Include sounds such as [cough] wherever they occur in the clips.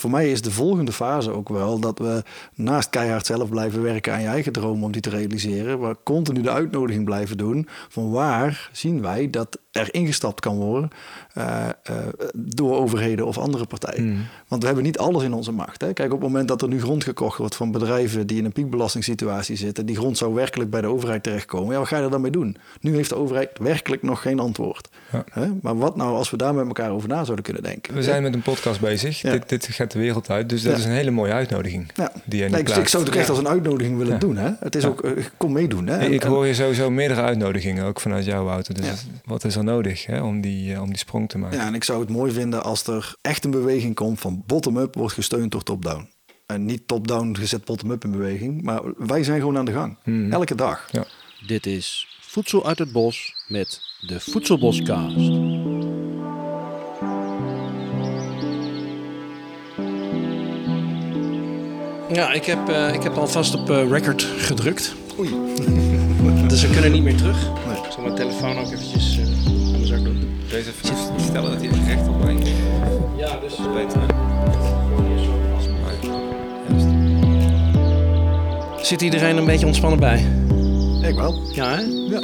Voor mij is de volgende fase ook wel dat we naast keihard zelf blijven werken aan je eigen droom om die te realiseren, maar continu de uitnodiging blijven doen van waar zien wij dat er ingestapt kan worden uh, uh, door overheden of andere partijen. Hmm. Want we hebben niet alles in onze macht. Hè. Kijk, op het moment dat er nu grond gekocht wordt van bedrijven die in een piekbelastingssituatie zitten, die grond zou werkelijk bij de overheid terechtkomen, ja, wat ga je er dan mee doen? Nu heeft de overheid werkelijk nog geen antwoord. Ja. Hè? Maar wat nou als we daar met elkaar over na zouden kunnen denken? We zijn met een podcast bezig. Dit, dit, gaat de wereld uit, dus dat is een hele mooie uitnodiging. Ja. Die nee, ik, ik, zou het ook echt als een uitnodiging willen doen. Hè? Het is ook, uh, kom meedoen. Hè? ik hoor je sowieso meerdere uitnodigingen, ook vanuit jouw auto. Dus wat is er nodig hè, om, die, om die sprong te maken? Ja, en ik zou het mooi vinden als er echt een beweging komt van bottom-up wordt gesteund door top-down. En niet top-down gezet bottom-up in beweging, maar wij zijn gewoon aan de gang. Hmm. Elke dag. Ja. Dit is Voedsel uit het Bos met de Voedselboscast. Ja, ik heb, uh, ik heb alvast op uh, record gedrukt. Oei. [laughs] dus we kunnen niet meer terug. Nee. Ik zal mijn telefoon ook eventjes Deze stellen dat hij recht op mij. Ja, dus... Beter, Zit iedereen een beetje ontspannen bij? Ik wel. Ja, hè? Ja.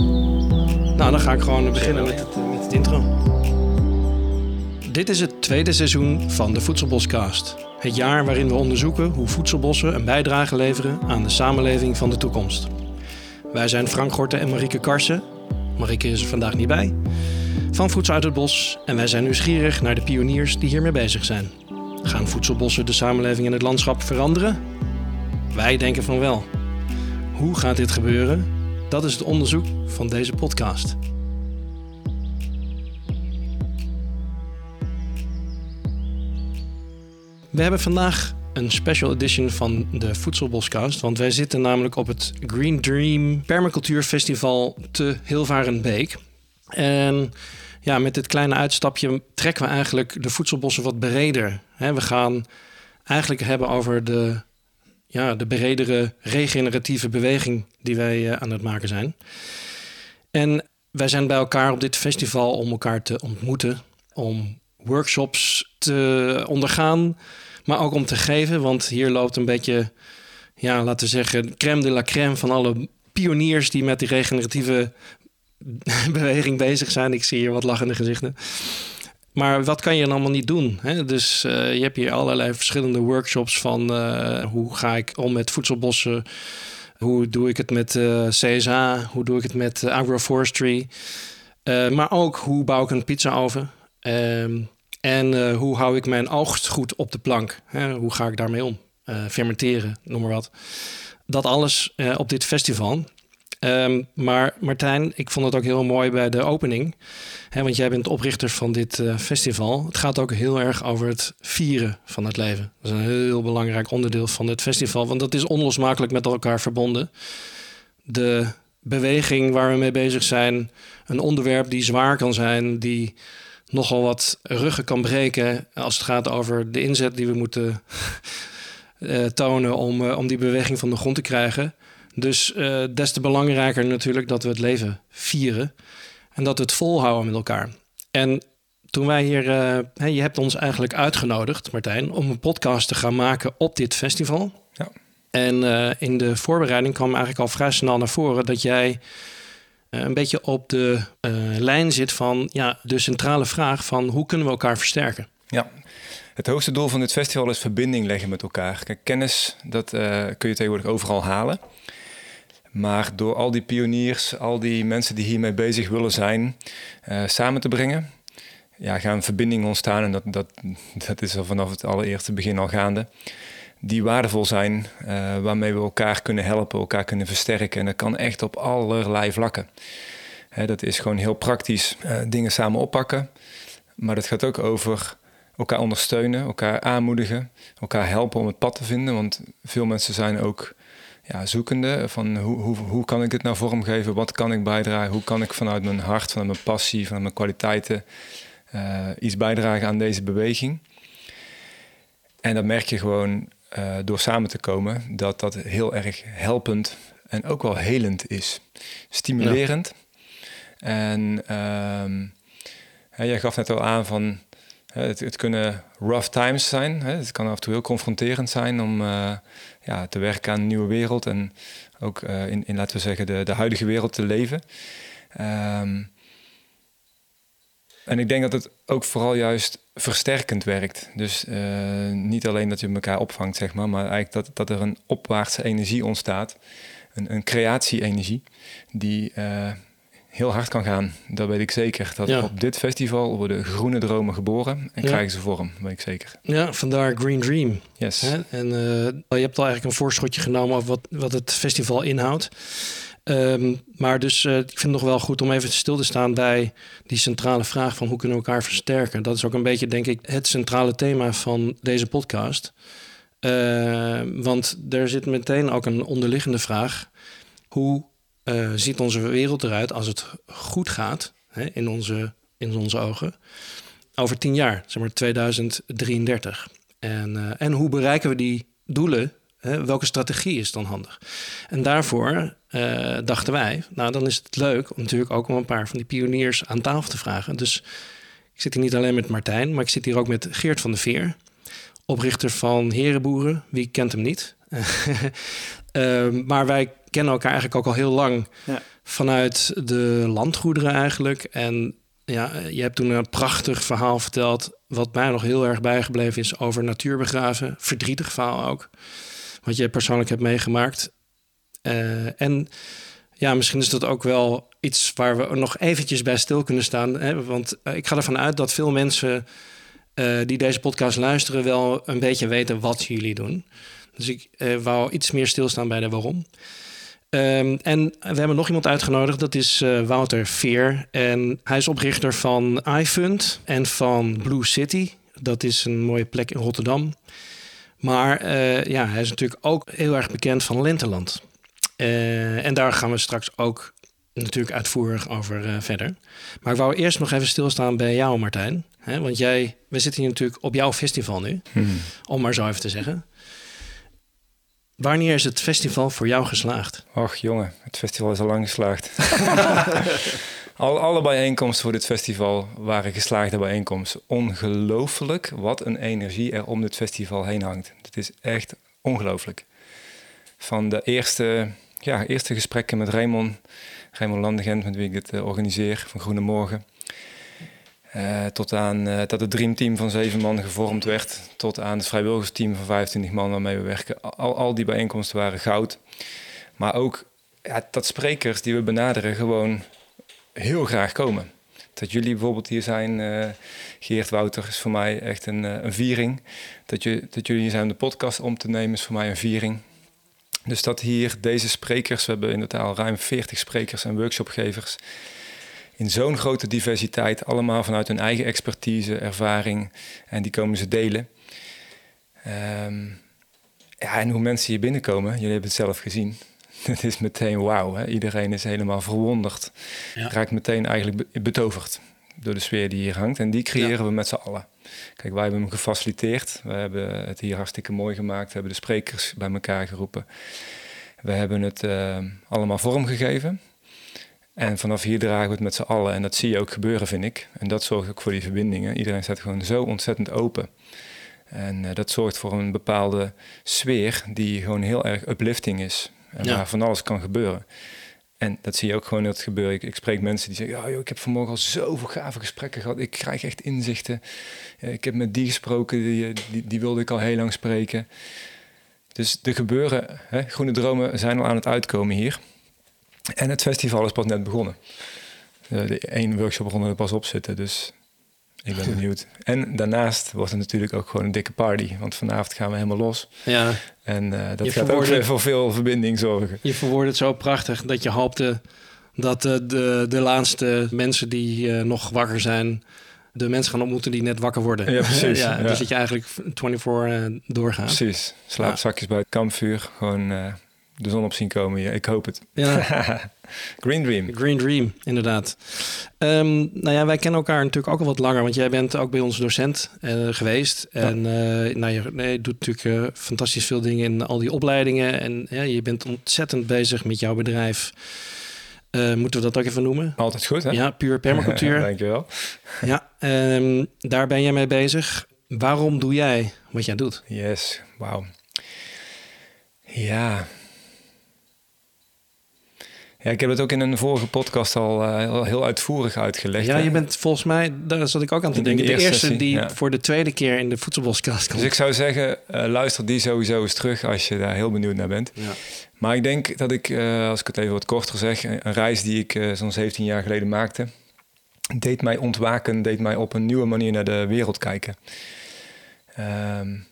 Nou, dan ga ik gewoon beginnen met het, met het intro. Dit is het tweede seizoen van de Voedselboscast. Het jaar waarin we onderzoeken hoe voedselbossen een bijdrage leveren aan de samenleving van de toekomst. Wij zijn Frank Gorten en Marieke Karsen. Marieke is er vandaag niet bij. Van Voedsel uit het Bos en wij zijn nieuwsgierig naar de pioniers die hiermee bezig zijn. Gaan voedselbossen de samenleving en het landschap veranderen? Wij denken van wel. Hoe gaat dit gebeuren? Dat is het onderzoek van deze podcast. We hebben vandaag een special edition van de Voedselboscast. Want wij zitten namelijk op het Green Dream Permacultuur Festival te Hilvarenbeek. En ja, met dit kleine uitstapje trekken we eigenlijk de voedselbossen wat breder. We gaan eigenlijk hebben over de ja, de bredere regeneratieve beweging die wij eh, aan het maken zijn. En wij zijn bij elkaar op dit festival om elkaar te ontmoeten, om workshops te ondergaan, maar ook om te geven. Want hier loopt een beetje, ja, laten we zeggen, crème de la crème van alle pioniers die met die regeneratieve [laughs] beweging bezig zijn. Ik zie hier wat lachende gezichten. Maar wat kan je dan allemaal niet doen? Hè? Dus uh, je hebt hier allerlei verschillende workshops van uh, hoe ga ik om met voedselbossen. Hoe doe ik het met uh, CSA? Hoe doe ik het met agroforestry? maar ook hoe bouw ik een pizza-oven? Ehm, en hoe hou ik mijn oogst goed op de plank? Hè? Hoe ga ik daarmee om? fermenteren, noem maar wat. Dat alles op dit festival. Ehm, maar Martijn, ik vond het ook heel mooi bij de opening. Hè, want jij bent oprichter van dit uh, festival. Het gaat ook heel erg over het vieren van het leven. Dat is een heel belangrijk onderdeel van dit festival. Want dat is onlosmakelijk met elkaar verbonden. De beweging waar we mee bezig zijn. Een onderwerp die zwaar kan zijn. Die nogal wat ruggen kan breken. Als het gaat over de inzet die we moeten uh, [laughs] tonen om, uh, om die beweging van de grond te krijgen. Dus uh, des te belangrijker natuurlijk dat we het leven vieren en dat we het volhouden met elkaar. En toen wij hier, uh, je hebt ons eigenlijk uitgenodigd, Martijn, om een podcast te gaan maken op dit festival. Ja. En uh, in de voorbereiding kwam eigenlijk al vrij snel naar voren dat jij een beetje op de lijn zit van ja, de centrale vraag van hoe kunnen we elkaar versterken? Ja, het hoogste doel van dit festival is verbinding leggen met elkaar. Kijk, kennis, dat kun je tegenwoordig overal halen. Maar door al die pioniers, al die mensen die hiermee bezig willen zijn, uh, samen te brengen, ja, gaan verbindingen ontstaan. En dat, dat, dat is al vanaf het allereerste begin al gaande. Die waardevol zijn, uh, waarmee we elkaar kunnen helpen, elkaar kunnen versterken. En dat kan echt op allerlei vlakken. Hè, dat is gewoon heel praktisch uh, dingen samen oppakken. Maar dat gaat ook over elkaar ondersteunen, elkaar aanmoedigen, elkaar helpen om het pad te vinden. Want veel mensen zijn ook ja, zoekende van hoe, hoe, hoe kan ik dit nou vormgeven? Wat kan ik bijdragen? Hoe kan ik vanuit mijn hart, vanuit mijn passie, vanuit mijn kwaliteiten uh, iets bijdragen aan deze beweging? En dat merk je gewoon uh, door samen te komen, dat dat heel erg helpend en ook wel helend is. Stimulerend. Ja. En um, jij gaf net al aan van Het, het, kunnen rough times zijn. Hè. Het kan af en toe heel confronterend zijn om uh, ja, te werken aan een nieuwe wereld en ook uh, in, in, laten we zeggen, de, de huidige wereld te leven. Um, en ik denk dat het ook vooral juist versterkend werkt. Dus uh, niet alleen dat je elkaar opvangt, zeg maar, maar eigenlijk dat, dat er een opwaartse energie ontstaat. Een, een creatie-energie die uh, heel hard kan gaan. Dat weet ik zeker. Dat ja. op dit festival worden groene dromen geboren en ja. krijgen ze vorm, weet ik zeker. Ja, vandaar Green Dream. Yes. Hè? En uh, je hebt al eigenlijk een voorschotje genomen over wat, wat het festival inhoudt. Um, maar dus uh, ik vind het nog wel goed om even stil te staan bij die centrale vraag van hoe kunnen we elkaar versterken. Dat is ook een beetje, denk ik, het centrale thema van deze podcast. Uh, want er zit meteen ook een onderliggende vraag. Hoe uh, ziet onze wereld eruit als het goed gaat hè, in, onze, in onze ogen? Over tien jaar, zeg maar 2033. En, en hoe bereiken we die doelen welke strategie is dan handig? En daarvoor uh, dachten wij, nou dan is het leuk om natuurlijk ook om een paar van die pioniers aan tafel te vragen. Dus ik zit hier niet alleen met Martijn, maar ik zit hier ook met Geert van de Veer, oprichter van Herenboeren. Wie kent hem niet? Uh, [laughs] maar wij kennen elkaar eigenlijk ook al heel lang ja. vanuit de landgoederen eigenlijk. En ja, je hebt toen een prachtig verhaal verteld, wat mij nog heel erg bijgebleven is over natuurbegraven. Verdrietig verhaal ook wat je persoonlijk hebt meegemaakt. Uh, en ja, misschien is dat ook wel iets waar we nog eventjes bij stil kunnen staan. Hè? Want uh, ik ga ervan uit dat veel mensen uh, die deze podcast luisteren wel een beetje weten wat jullie doen. Dus ik wou iets meer stilstaan bij de waarom. Um, en we hebben nog iemand uitgenodigd, dat is Wouter Veer. En hij is oprichter van iFund en van Blue City. Dat is een mooie plek in Rotterdam. Maar uh, ja, hij is natuurlijk ook heel erg bekend van Lenteland. Uh, en daar gaan we straks ook natuurlijk uitvoerig over uh, verder. Maar ik wou eerst nog even stilstaan bij jou, Martijn. Hè? Want jij, we zitten hier natuurlijk op jouw festival nu, hmm. om maar zo even te zeggen. Wanneer is het festival voor jou geslaagd? Och jongen, het festival is al lang geslaagd. [laughs] Al, alle bijeenkomsten voor dit festival waren geslaagde bijeenkomsten. Ongelooflijk wat een energie er om dit festival heen hangt. Het is echt ongelooflijk. Van de eerste, ja, eerste gesprekken met Raymond, Raymond Landegent, met wie ik dit uh, organiseer, van Groene Morgen. Uh, tot aan uh, dat het dreamteam van zeven man gevormd werd. Tot aan het vrijwilligersteam van 25 man waarmee we werken. Al, al die bijeenkomsten waren goud. Maar ook ja, dat sprekers die we benaderen gewoon heel graag komen. Dat jullie bijvoorbeeld hier zijn, uh, Geert Wouter, is voor mij echt een, een viering. Dat, je, dat jullie hier zijn om de podcast om te nemen, is voor mij een viering. Dus dat hier deze sprekers, we hebben in totaal ruim 40 sprekers en workshopgevers. In zo'n grote diversiteit, allemaal vanuit hun eigen expertise, ervaring. En die komen ze delen. Um, ja, en hoe mensen hier binnenkomen, jullie hebben het zelf gezien. [laughs] het is meteen wauw. Iedereen is helemaal verwonderd. Ja. Raakt meteen eigenlijk betoverd door de sfeer die hier hangt. En die creëren we met z'n allen. Kijk, wij hebben hem gefaciliteerd. We hebben het hier hartstikke mooi gemaakt. We hebben de sprekers bij elkaar geroepen. We hebben het uh, allemaal vormgegeven. En vanaf hier dragen we het met z'n allen. En dat zie je ook gebeuren, vind ik. En dat zorgt ook voor die verbindingen. Iedereen staat gewoon zo ontzettend open. En uh, dat zorgt voor een bepaalde sfeer die gewoon heel erg uplifting is. En ja. waar van alles kan gebeuren. En dat zie je ook gewoon het gebeuren. Ik, ik spreek mensen die zeggen: ja, joh, ik heb vanmorgen al zoveel gave gesprekken gehad. Ik krijg echt inzichten. Ik heb met die gesproken, die, die, die wilde ik al heel lang spreken. Dus er gebeuren, hè, groene dromen zijn al aan het uitkomen hier. En het festival is pas net begonnen. De, de één workshop begonnen er pas op zitten. Dus ik ben [laughs] benieuwd. En daarnaast wordt het natuurlijk ook gewoon een dikke party. Want vanavond gaan we helemaal los. Ja. En uh, dat gaat ook weer voor veel verbinding zorgen. Je verwoordt het zo prachtig dat je hoopte dat de, de, de laatste mensen die uh, nog wakker zijn... de mensen gaan ontmoeten die net wakker worden. Ja, [laughs] precies. ja, Dus dat je eigenlijk 24 uh, doorgaat. Precies. Slaapzakjes bij het kampvuur. Gewoon de zon op zien komen. Ja, ik hoop het. Ja. [laughs] Green Dream. Green Dream, inderdaad. Um, nou ja, wij kennen elkaar natuurlijk ook al wat langer, want jij bent ook bij ons docent uh, geweest. Ja. En uh, nou, je, nee, je doet natuurlijk uh, fantastisch veel dingen in al die opleidingen. En ja, je bent ontzettend bezig met jouw bedrijf. Uh, moeten we dat ook even noemen? Altijd goed, hè? Ja, puur permacultuur. [laughs] Dankjewel. Ja, um, daar ben jij mee bezig. Waarom doe jij wat jij doet? Yes, wauw. Ja. Ja, ik heb het ook in een vorige podcast al uh, heel uitvoerig uitgelegd. Ja, je bent volgens mij, daar zat ik ook aan te denken, de eerste, die ja. voor de tweede keer in de voedselboskast komt. Dus ik zou zeggen, uh, luister die sowieso eens terug als je daar heel benieuwd naar bent. Ja. Maar ik denk dat ik, uh, als ik het even wat korter zeg, een reis die ik zo'n 17 jaar geleden maakte, deed mij ontwaken, deed mij op een nieuwe manier naar de wereld kijken. Um,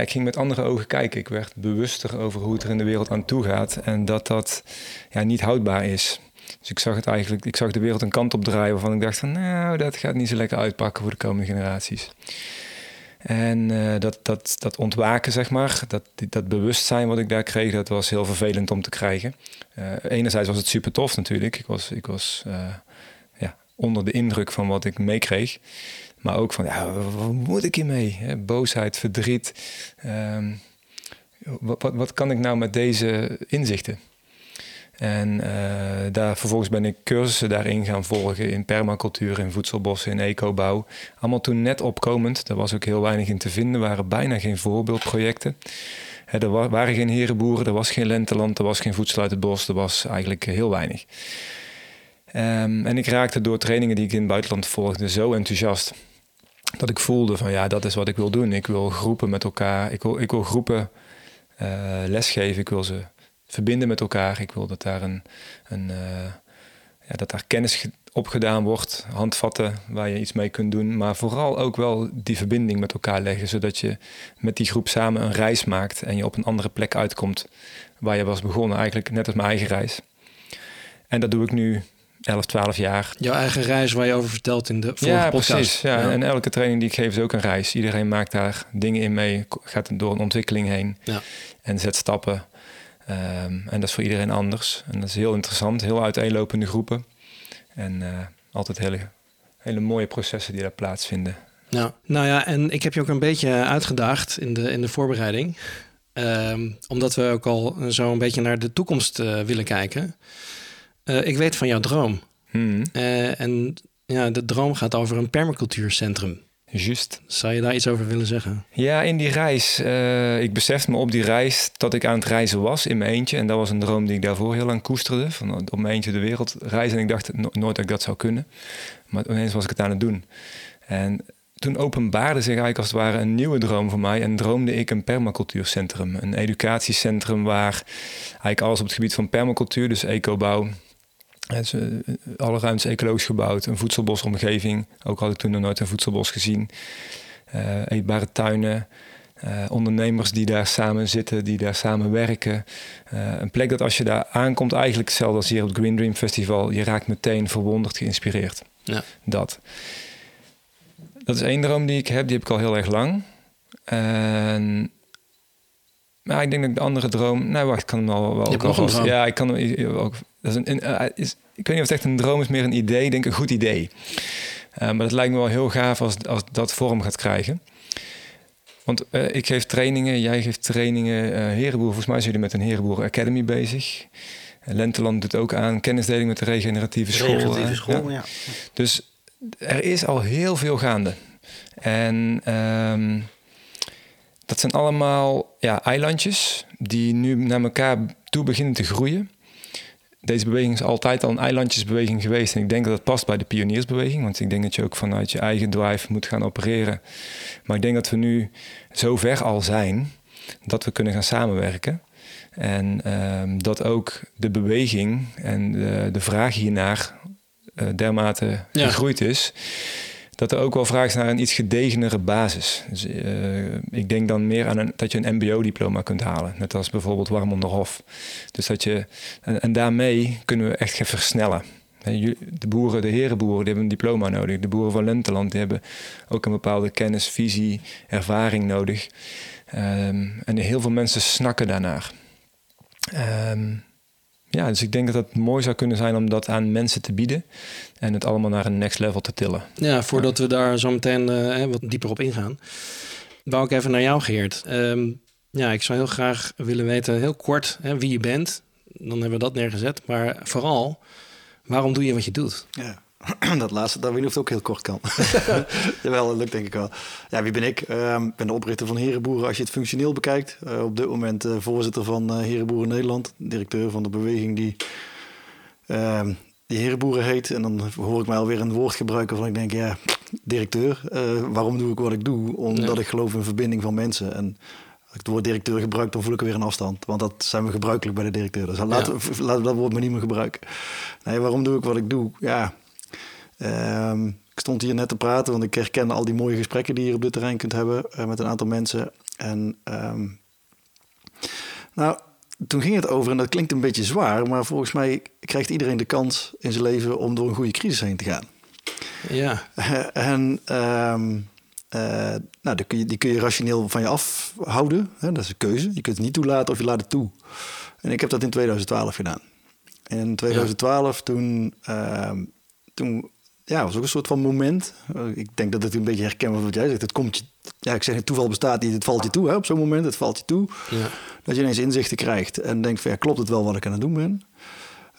ik ging met andere ogen kijken. Ik werd bewuster over hoe het er in de wereld aan toe gaat en dat dat ja, niet houdbaar is. Dus ik zag het eigenlijk, ik zag de wereld een kant op draaien waarvan ik dacht van nou, dat gaat niet zo lekker uitpakken voor de komende generaties. En uh, dat, dat, dat ontwaken, zeg maar, dat, dat bewustzijn wat ik daar kreeg, dat was heel vervelend om te krijgen. Uh, enerzijds was het super tof natuurlijk. Ik was, ik was uh, ja, onder de indruk van wat ik meekreeg. Maar ook van, ja, wat moet ik hiermee? Hè? Boosheid, verdriet. Um, wat, wat, wat, kan ik nou met deze inzichten? En uh, daar vervolgens ben ik cursussen daarin gaan volgen in permacultuur, in voedselbossen, in ecobouw. Allemaal toen net opkomend. Daar was ook heel weinig in te vinden. Waren bijna geen voorbeeldprojecten. Er waren geen herenboeren, er was geen lenteland, er was geen voedsel uit het bos. Er was eigenlijk heel weinig. Um, en ik raakte door trainingen die ik in het buitenland volgde zo enthousiast dat ik voelde van ja, dat is wat ik wil doen. Ik wil groepen met elkaar, ik wil, ik wil groepen uh, lesgeven, ik wil ze verbinden met elkaar. Ik wil dat daar, een, een, uh, ja, dat daar kennis opgedaan wordt, handvatten waar je iets mee kunt doen. Maar vooral ook wel die verbinding met elkaar leggen, zodat je met die groep samen een reis maakt en je op een andere plek uitkomt waar je was begonnen, eigenlijk net als mijn eigen reis. En dat doe ik nu 11, 12 jaar. Jouw eigen reis waar je over vertelt in de vorige ja, podcast. Precies, ja, En elke training die ik geef is ook een reis. Iedereen maakt daar dingen in mee, gaat door een ontwikkeling heen ja. en zet stappen. Um, en dat is voor iedereen anders. En dat is heel interessant, heel uiteenlopende groepen. En uh, altijd hele, hele mooie processen die daar plaatsvinden. Ja, nou ja, en ik heb je ook een beetje uitgedaagd in de, in de voorbereiding. Um, omdat we ook al zo een beetje naar de toekomst uh, willen kijken. Uh, ik weet van jouw droom. Hmm. Uh, en ja, de droom gaat over een permacultuurcentrum. Juist. Zou je daar iets over willen zeggen? Ja, in die reis. Uh, ik besefte me op die reis dat ik aan het reizen was in mijn eentje. En dat was een droom die ik daarvoor heel lang koesterde. Van op mijn eentje de wereld reizen. En ik dacht no nooit dat ik dat zou kunnen. Maar ineens was ik het aan het doen. En toen openbaarde zich eigenlijk als het ware een nieuwe droom voor mij. En droomde ik een permacultuurcentrum. Een educatiecentrum waar eigenlijk alles op het gebied van permacultuur, dus ecobouw, het is, uh, alle ruimtes ecologisch gebouwd, een voedselbosomgeving. Ook had ik toen nog nooit een voedselbos gezien. Uh, eetbare tuinen, uh, ondernemers die daar samen zitten, die daar samen werken. een plek dat als je daar aankomt, eigenlijk hetzelfde als hier op het Green Dream Festival. Je raakt meteen verwonderd, geïnspireerd. Ja. Dat. Dat is één droom die ik heb, die heb ik al heel erg lang. En maar ik denk dat ik de andere droom. Nou, wacht, ik kan hem al wel. ook nog Ja, ik kan hem ook. Dat is een, een, is, ik weet niet of het echt een droom is, meer een idee. Ik denk een goed idee. Uh, maar het lijkt me wel heel gaaf als, als dat vorm gaat krijgen. Want uh, ik geef trainingen, jij geeft trainingen. Uh, Herenboer, volgens mij zijn jullie met een Herenboer Academy bezig. Lenteland doet ook aan kennisdeling met de regeneratieve school. Regeneratieve school, ja. ja. Dus er is al heel veel gaande. En um, dat zijn allemaal ja, eilandjes die nu naar elkaar toe beginnen te groeien. Deze beweging is altijd al een eilandjesbeweging geweest. En ik denk dat dat past bij de pioniersbeweging. Want ik denk dat je ook vanuit je eigen drive moet gaan opereren. Maar ik denk dat we nu zo ver al zijn dat we kunnen gaan samenwerken. En um, dat ook de beweging en de, de vraag hiernaar uh, dermate ja. gegroeid is dat er ook wel vraag is naar een iets gedegenere basis. Dus, uh, ik denk dan meer aan dat je een MBO-diploma kunt halen, net als bijvoorbeeld Warmonderhof. Dus dat je, en, daarmee kunnen we echt gaan versnellen. De boeren, de herenboeren, die hebben een diploma nodig. De boeren van Lenteland die hebben ook een bepaalde kennis, visie, ervaring nodig. Um, en heel veel mensen snakken daarnaar. Um, ja, dus ik denk dat het mooi zou kunnen zijn om dat aan mensen te bieden en het allemaal naar een next level te tillen. Ja, voordat we daar zo meteen uh, wat dieper op ingaan, wou ik even naar jou, Geert. Um, ja, ik zou heel graag willen weten, heel kort, hè, wie je bent. Dan hebben we dat neergezet. Maar vooral, Waarom doe je wat je doet? Ja. [clears throat] Dat laatste, dat weet niet of het ook heel kort kan. [laughs] Jawel, dat lukt denk ik wel. Ja, wie ben ik? Ehm, Ik ben de oprichter van Herenboeren als je het functioneel bekijkt. Eh, op dit moment eh, voorzitter van uh, Herenboeren Nederland. Directeur van de beweging die, ehm, die Herenboeren heet. En dan hoor ik mij alweer een woord gebruiken van ik denk, ja, directeur. waarom doe ik wat ik doe? Omdat Ja. ik geloof in verbinding van mensen. En als ik het woord directeur gebruik, dan voel ik er weer een afstand. Want dat zijn we gebruikelijk bij de directeur. Dus laten, we, laten we dat woord maar niet meer gebruiken. Nee, waarom doe ik wat ik doe? Ja, Ehm, ik stond hier net te praten, want ik herken al die mooie gesprekken die je op dit terrein kunt hebben eh, met een aantal mensen. En ehm, nou, toen ging het over, en dat klinkt een beetje zwaar, maar volgens mij krijgt iedereen de kans in zijn leven om door een goede crisis heen te gaan. Ja, en ehm, eh, nou, die, kun je, die kun je rationeel van je afhouden. Hè? Dat is een keuze. Je kunt het niet toelaten of je laat het toe. En ik heb dat in 2012 gedaan. In 2012 toen, toen ja, was ook een soort van moment. Eh, ik denk dat het een beetje herkenbaar wat jij zegt. Het komt je, ja, ik zeg het toeval bestaat niet. Het valt je toe hè, op zo'n moment. Het valt je toe. ja, Dat je ineens inzichten krijgt en denkt van ja, klopt het wel wat ik aan het doen ben?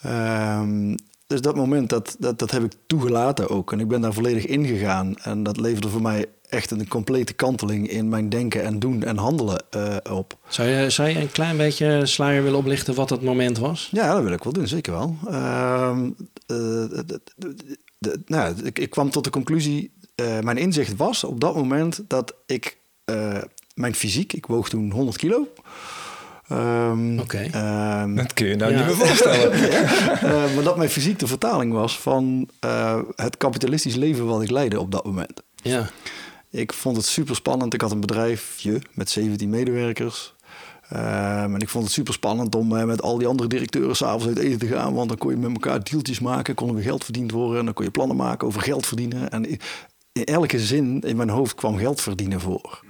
Ehm, dus dat moment, dat, dat, dat heb ik toegelaten ook. En ik ben daar volledig ingegaan. En dat leverde voor mij echt een complete kanteling in mijn denken en doen en handelen eh, op. Zou je, zou je een klein beetje sluier willen oplichten wat dat moment was? Ja, dat wil ik wel doen, zeker wel. Ehm, eh, de- nou, ik, ik kwam tot de conclusie, eh, mijn inzicht was op dat moment dat ik eh, mijn fysiek, ik woog toen 100 kilo. Ehm, Oké. ehm, Dat kun je nou Ja. niet meer voorstellen. [laughs] Eh, maar dat mijn fysiek de vertaling was van eh, het kapitalistisch leven wat ik leidde op dat moment. Ja, Ik vond het super spannend. Ik had een bedrijfje met 17 medewerkers. Ehm, en ik vond het super spannend om eh, met al die andere directeuren s'avonds uit eten te gaan. Want dan kon je met elkaar deeltjes maken, kon er weer geld verdiend worden. En dan kon je plannen maken over geld verdienen. En in, elke zin in mijn hoofd kwam geld verdienen voor.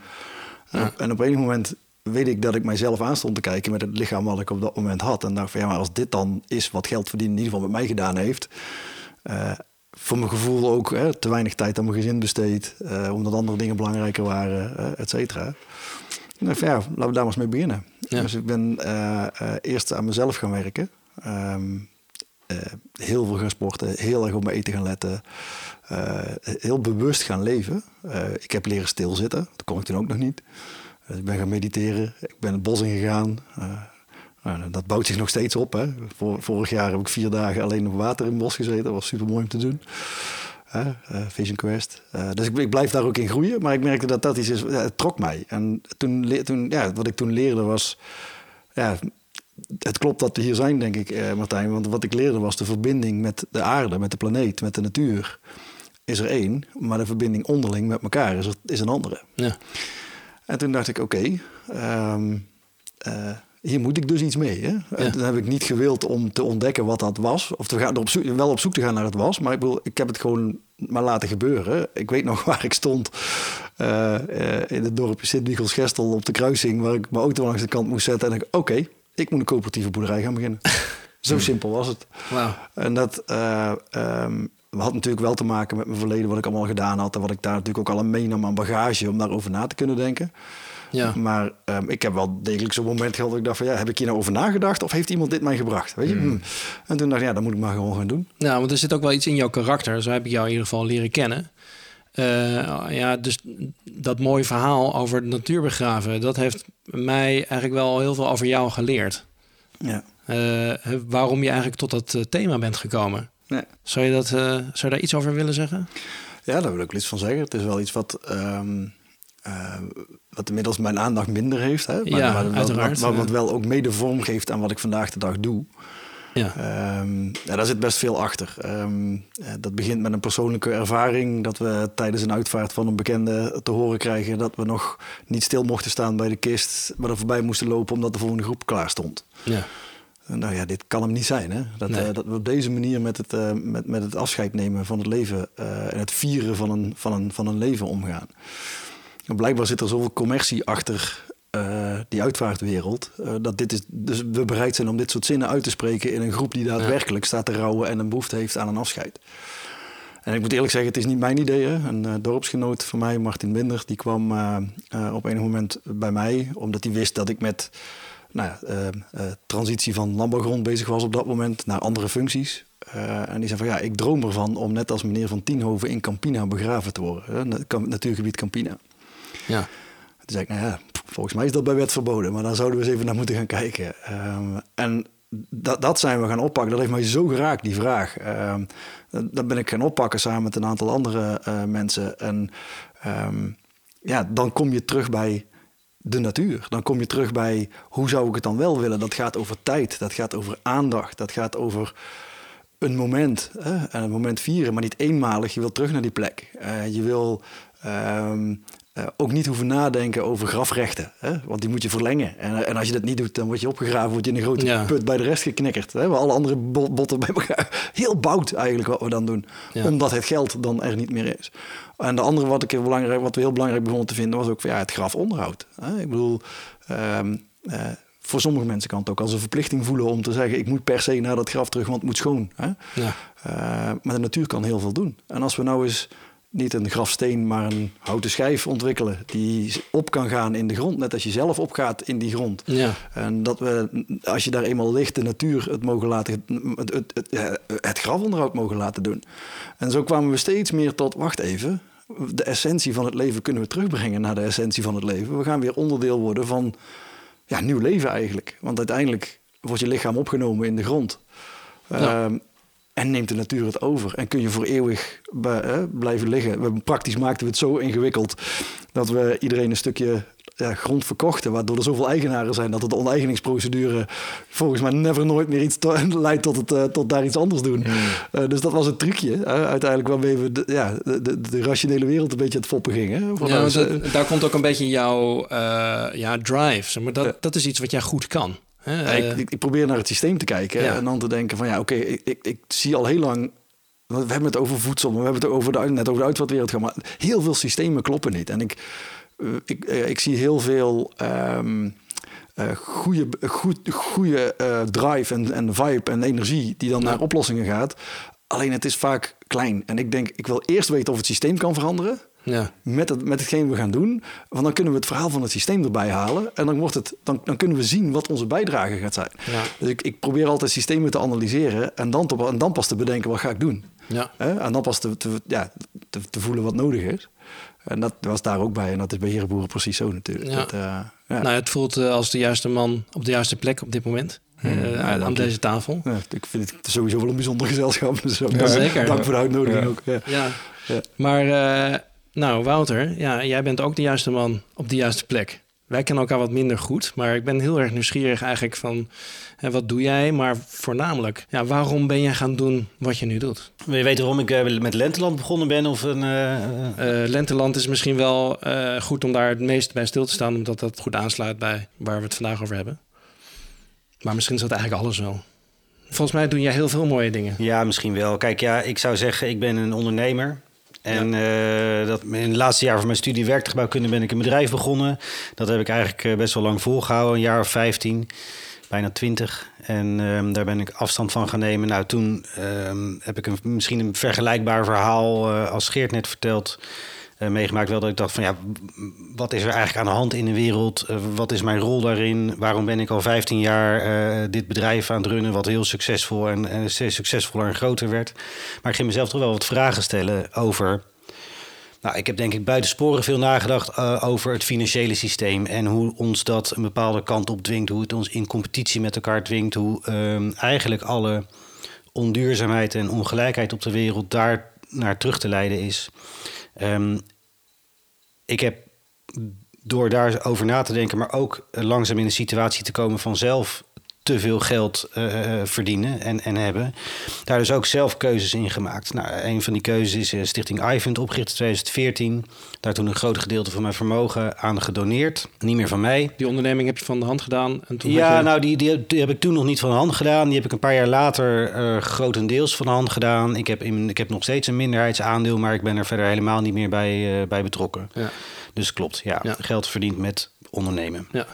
En op- En op een moment weet ik dat ik mijzelf aan stond te kijken met het lichaam wat ik op dat moment had. En dacht van ja, maar als dit dan is wat geld verdienen in ieder geval met mij gedaan heeft. eh, voor mijn gevoel ook hè, te weinig tijd aan mijn gezin besteed. eh, omdat andere dingen belangrijker waren, et cetera. Van ja, laten we daar maar eens mee beginnen. Ja. Dus ik ben eh, eh, eerst aan mezelf gaan werken. Ehm, eh, heel veel gaan sporten, heel erg op mijn eten gaan letten. heel bewust gaan leven. Ik heb leren stilzitten, dat kon ik toen ook nog niet. Dus ik ben gaan mediteren, ik ben het bos ingegaan. Eh, nou, dat bouwt zich nog steeds op. Hè. Vor- vorig jaar heb ik vier dagen alleen op water in het bos gezeten. Dat was super mooi om te doen. Hè, eh, Vision Quest. Eh, dus ik, ik blijf daar ook in groeien. Maar ik merkte dat dat iets is, ja, het trok mij. En toen, toen, ja, wat ik toen leerde was... Ja, het klopt dat we hier zijn, denk ik, eh, Martijn. Want wat ik leerde was de verbinding met de aarde, met de planeet, met de natuur. Is er één, maar de verbinding onderling met elkaar is, er, is een andere. ja, En toen dacht ik, oké, ehm, eh, hier moet ik dus iets mee. Hè? Toen heb ik niet gewild om te ontdekken wat dat was. Of te gaan, op zoek, wel op zoek te gaan naar het was. Maar ik, bedoel, ik heb het gewoon maar laten gebeuren. Ik weet nog [laughs] waar ik stond eh, eh, in het dorpje Sint-Michels-Gestel op de kruising... waar ik mijn auto langs de kant moest zetten. En ik oké, ik moet een coöperatieve boerderij gaan beginnen. [laughs] Zo simpel was het. wauw. En dat ehm, had natuurlijk wel te maken met mijn verleden, wat ik allemaal gedaan had. En wat ik daar natuurlijk ook al meenam aan bagage om daarover na te kunnen denken. Ja, Maar ehm, ik heb wel degelijk zo'n moment gehad dat ik dacht van ja, heb ik hier nou over nagedacht of heeft iemand dit mij gebracht? Weet je? Hmm. En toen dacht ik, ja, dat moet ik maar gewoon gaan doen. nou, want er zit ook wel iets in jouw karakter. Zo heb ik jou in ieder geval leren kennen. Eh, ja, dus dat mooie verhaal over het natuurbegraven... dat heeft mij eigenlijk wel heel veel over jou geleerd. Ja. Eh, waarom je eigenlijk tot dat eh, thema bent gekomen. Zou je, dat, eh, zou je daar iets over willen zeggen? Ja, daar wil ik wel iets van zeggen. Het is wel iets wat, ehm, eh, wat inmiddels mijn aandacht minder heeft. Hè? Maar, Ja, maar Wat, wel ook mede vorm geeft aan wat ik vandaag de dag doe. Ja, Ehm, ja, daar zit best veel achter. Ehm, eh, dat begint met een persoonlijke ervaring. Dat we tijdens een uitvaart van een bekende te horen krijgen dat we nog niet stil mochten staan bij de kist, maar er voorbij moesten lopen omdat de volgende groep klaar stond. ja, nou ja, dit kan hem niet zijn. Hè? Dat, Nee. eh, dat we op deze manier met het, met, met het afscheid nemen van het leven en het vieren van een, van, een, van een leven omgaan. Blijkbaar zit er zoveel commercie achter eh, die uitvaartwereld. eh, dat dit is, dus we bereid zijn om dit soort zinnen uit te spreken in een groep die daadwerkelijk staat te rouwen en een behoefte heeft aan een afscheid. En ik moet eerlijk zeggen, het is niet mijn idee. Hè. Een eh, dorpsgenoot van mij, Martin Binder, die kwam op een moment bij mij, omdat hij wist dat ik met nou ja, transitie van landbouwgrond bezig was op dat moment naar andere functies. En die zei van ja, ik droom ervan om net als meneer van Tienhoven in Campina begraven te worden. Hè, natuurgebied Campina. Ja. Toen zei ik, nou ja, volgens mij is dat bij wet verboden, maar daar zouden we eens even naar moeten gaan kijken. Ehm, en dat, dat zijn we gaan oppakken. Dat heeft mij zo geraakt, die vraag. Ehm, dat, ben ik gaan oppakken samen met een aantal andere eh, mensen. En ehm, ja, dan kom je terug bij de natuur. Dan kom je terug bij hoe zou ik het dan wel willen. Dat gaat over tijd, dat gaat over aandacht, dat gaat over een moment. Hè? En een moment vieren, maar niet eenmalig. Je wil terug naar die plek. Eh, je wil eh, ook niet hoeven nadenken over grafrechten. Hè? Want die moet je verlengen. En, en als je dat niet doet, dan word je opgegraven, word je in een grote Ja. put bij de rest geknikkerd. Hè? Waar alle andere bo- botten bij elkaar. Heel bout eigenlijk wat we dan doen. Ja. Omdat het geld dan er niet meer is. En de andere wat, ik heel belangrijk, wat we heel belangrijk begonnen te vinden... was ook ja, het grafonderhoud. Hè? Ik bedoel... ehm, eh, voor sommige mensen kan het ook als een verplichting voelen om te zeggen: ik moet per se naar dat graf terug, want het moet schoon. Hè? Ja. Eh, maar de natuur kan heel veel doen. En als we nou eens niet een grafsteen, maar een houten schijf ontwikkelen die op kan gaan in de grond, net als je zelf opgaat in die grond. Ja. En dat we, als je daar eenmaal ligt, de natuur het mogen laten, het, het, het, grafonderhoud mogen laten doen. En zo kwamen we steeds meer tot, wacht even, de essentie van het leven kunnen we terugbrengen naar de essentie van het leven. We gaan weer onderdeel worden van ja, nieuw leven eigenlijk. Want uiteindelijk wordt je lichaam opgenomen in de grond. Ja. Ehm, en neemt de natuur het over. En kun je voor eeuwig blijven liggen. We, praktisch maakten we het zo ingewikkeld dat we iedereen een stukje ja, grond verkochten. Waardoor er zoveel eigenaren zijn dat het de oneigeningsprocedure volgens mij never nooit meer iets to- [laughs] leidt tot, het, eh, tot daar iets anders doen. Eh, dus dat was een trucje uiteindelijk waarmee we de, ja, de, de, de rationele wereld een beetje aan het foppen gingen. Ja, dat- daar komt ook een beetje jouw eh, ja, drive. Maar dat, dat is iets wat jij goed kan. Ja, Eh, ik, ik, ik probeer naar het systeem te kijken Ja. en dan te denken van ja, oké, ik, ik, ik zie al heel lang. We hebben het over voedsel, maar we hebben het over de, net over de uitvaartwereld gehad. Maar heel veel systemen kloppen niet. En ik, eh, ik, eh, ik zie heel veel eh, goede, goed, goede drive en, en vibe en energie die dan Ja. naar oplossingen gaat. Alleen het is vaak klein. En ik denk, ik wil eerst weten of het systeem kan veranderen ja. met, het, met hetgeen we gaan doen. Want dan kunnen we het verhaal van het systeem erbij halen. En dan, wordt het, dan, dan kunnen we zien wat onze bijdrage gaat zijn. Ja. Dus ik, ik probeer altijd systemen te analyseren. En dan, te, en dan pas te bedenken, wat ga ik doen? Ja. En dan pas te, te, ja, te, te voelen wat nodig is. En dat was daar ook bij. En dat is bij Herenboeren precies zo natuurlijk. Ja. Dat, eh, ja. Nou, het voelt eh, als de juiste man op de juiste plek op dit moment. Ja, aan deze tafel. Ja, ik vind het sowieso wel een bijzonder gezelschap. Dus Ja, dank- zeker. Dank voor de uitnodiging ook. Ja. Ja. Ja. Maar nou, Wouter, ja, jij bent ook de juiste man op de juiste plek. Wij kennen elkaar wat minder goed, maar ik ben heel erg nieuwsgierig eigenlijk van hè, wat doe jij, maar voornamelijk, ja, waarom ben jij gaan doen wat je nu doet? Wil je weten waarom ik eh, met Lenteland begonnen ben? Of een, Eh, Lenteland is misschien wel goed om daar het meest bij stil te staan, omdat dat goed aansluit bij waar we het vandaag over hebben. Maar misschien is dat eigenlijk alles wel. Volgens mij doe jij heel veel mooie dingen. ja, misschien wel. Kijk, ja, ik zou zeggen, ik ben een ondernemer. En eh, dat, in het laatste jaar van mijn studie werktuigbouwkunde ben ik een bedrijf begonnen. Dat heb ik eigenlijk eh, best wel lang volgehouden, een jaar of 15, bijna 20. En ehm, daar ben ik afstand van gaan nemen. Nou, toen ehm, heb ik een, misschien een vergelijkbaar verhaal eh, als Geert net verteld. Eh, meegemaakt wel dat ik dacht van ja, wat is er eigenlijk aan de hand in de wereld? Eh, wat is mijn rol daarin? Waarom ben ik al 15 jaar eh, dit bedrijf aan het runnen, wat heel succesvol en, en steeds succesvoller en groter werd? Maar ik ging mezelf toch wel wat vragen stellen over. Nou, ik heb denk ik buitensporig veel nagedacht over het financiële systeem en hoe ons dat een bepaalde kant op dwingt, hoe het ons in competitie met elkaar dwingt, hoe ehm, eigenlijk alle onduurzaamheid en ongelijkheid op de wereld daar naar terug te leiden is. Ehm, ik heb door daarover na te denken, maar ook eh, langzaam in de situatie te komen van zelf te veel geld eh, eh, verdienen en, en hebben. Daar dus ook zelf keuzes in gemaakt. Nou, een van die keuzes is eh, Stichting iFund opgericht in 2014. Daar toen een groot gedeelte van mijn vermogen aan gedoneerd. Niet meer van mij. Die onderneming heb je van de hand gedaan. En toen Ja, je- nou, die, die, die heb ik toen nog niet van de hand gedaan. Die heb ik een paar jaar later grotendeels van de hand gedaan. Ik heb, in, ik heb nog steeds een minderheidsaandeel, maar ik ben er verder helemaal niet meer bij, bij betrokken. Ja. Dus klopt, ja. Ja. Geld verdiend met ondernemen. Ja.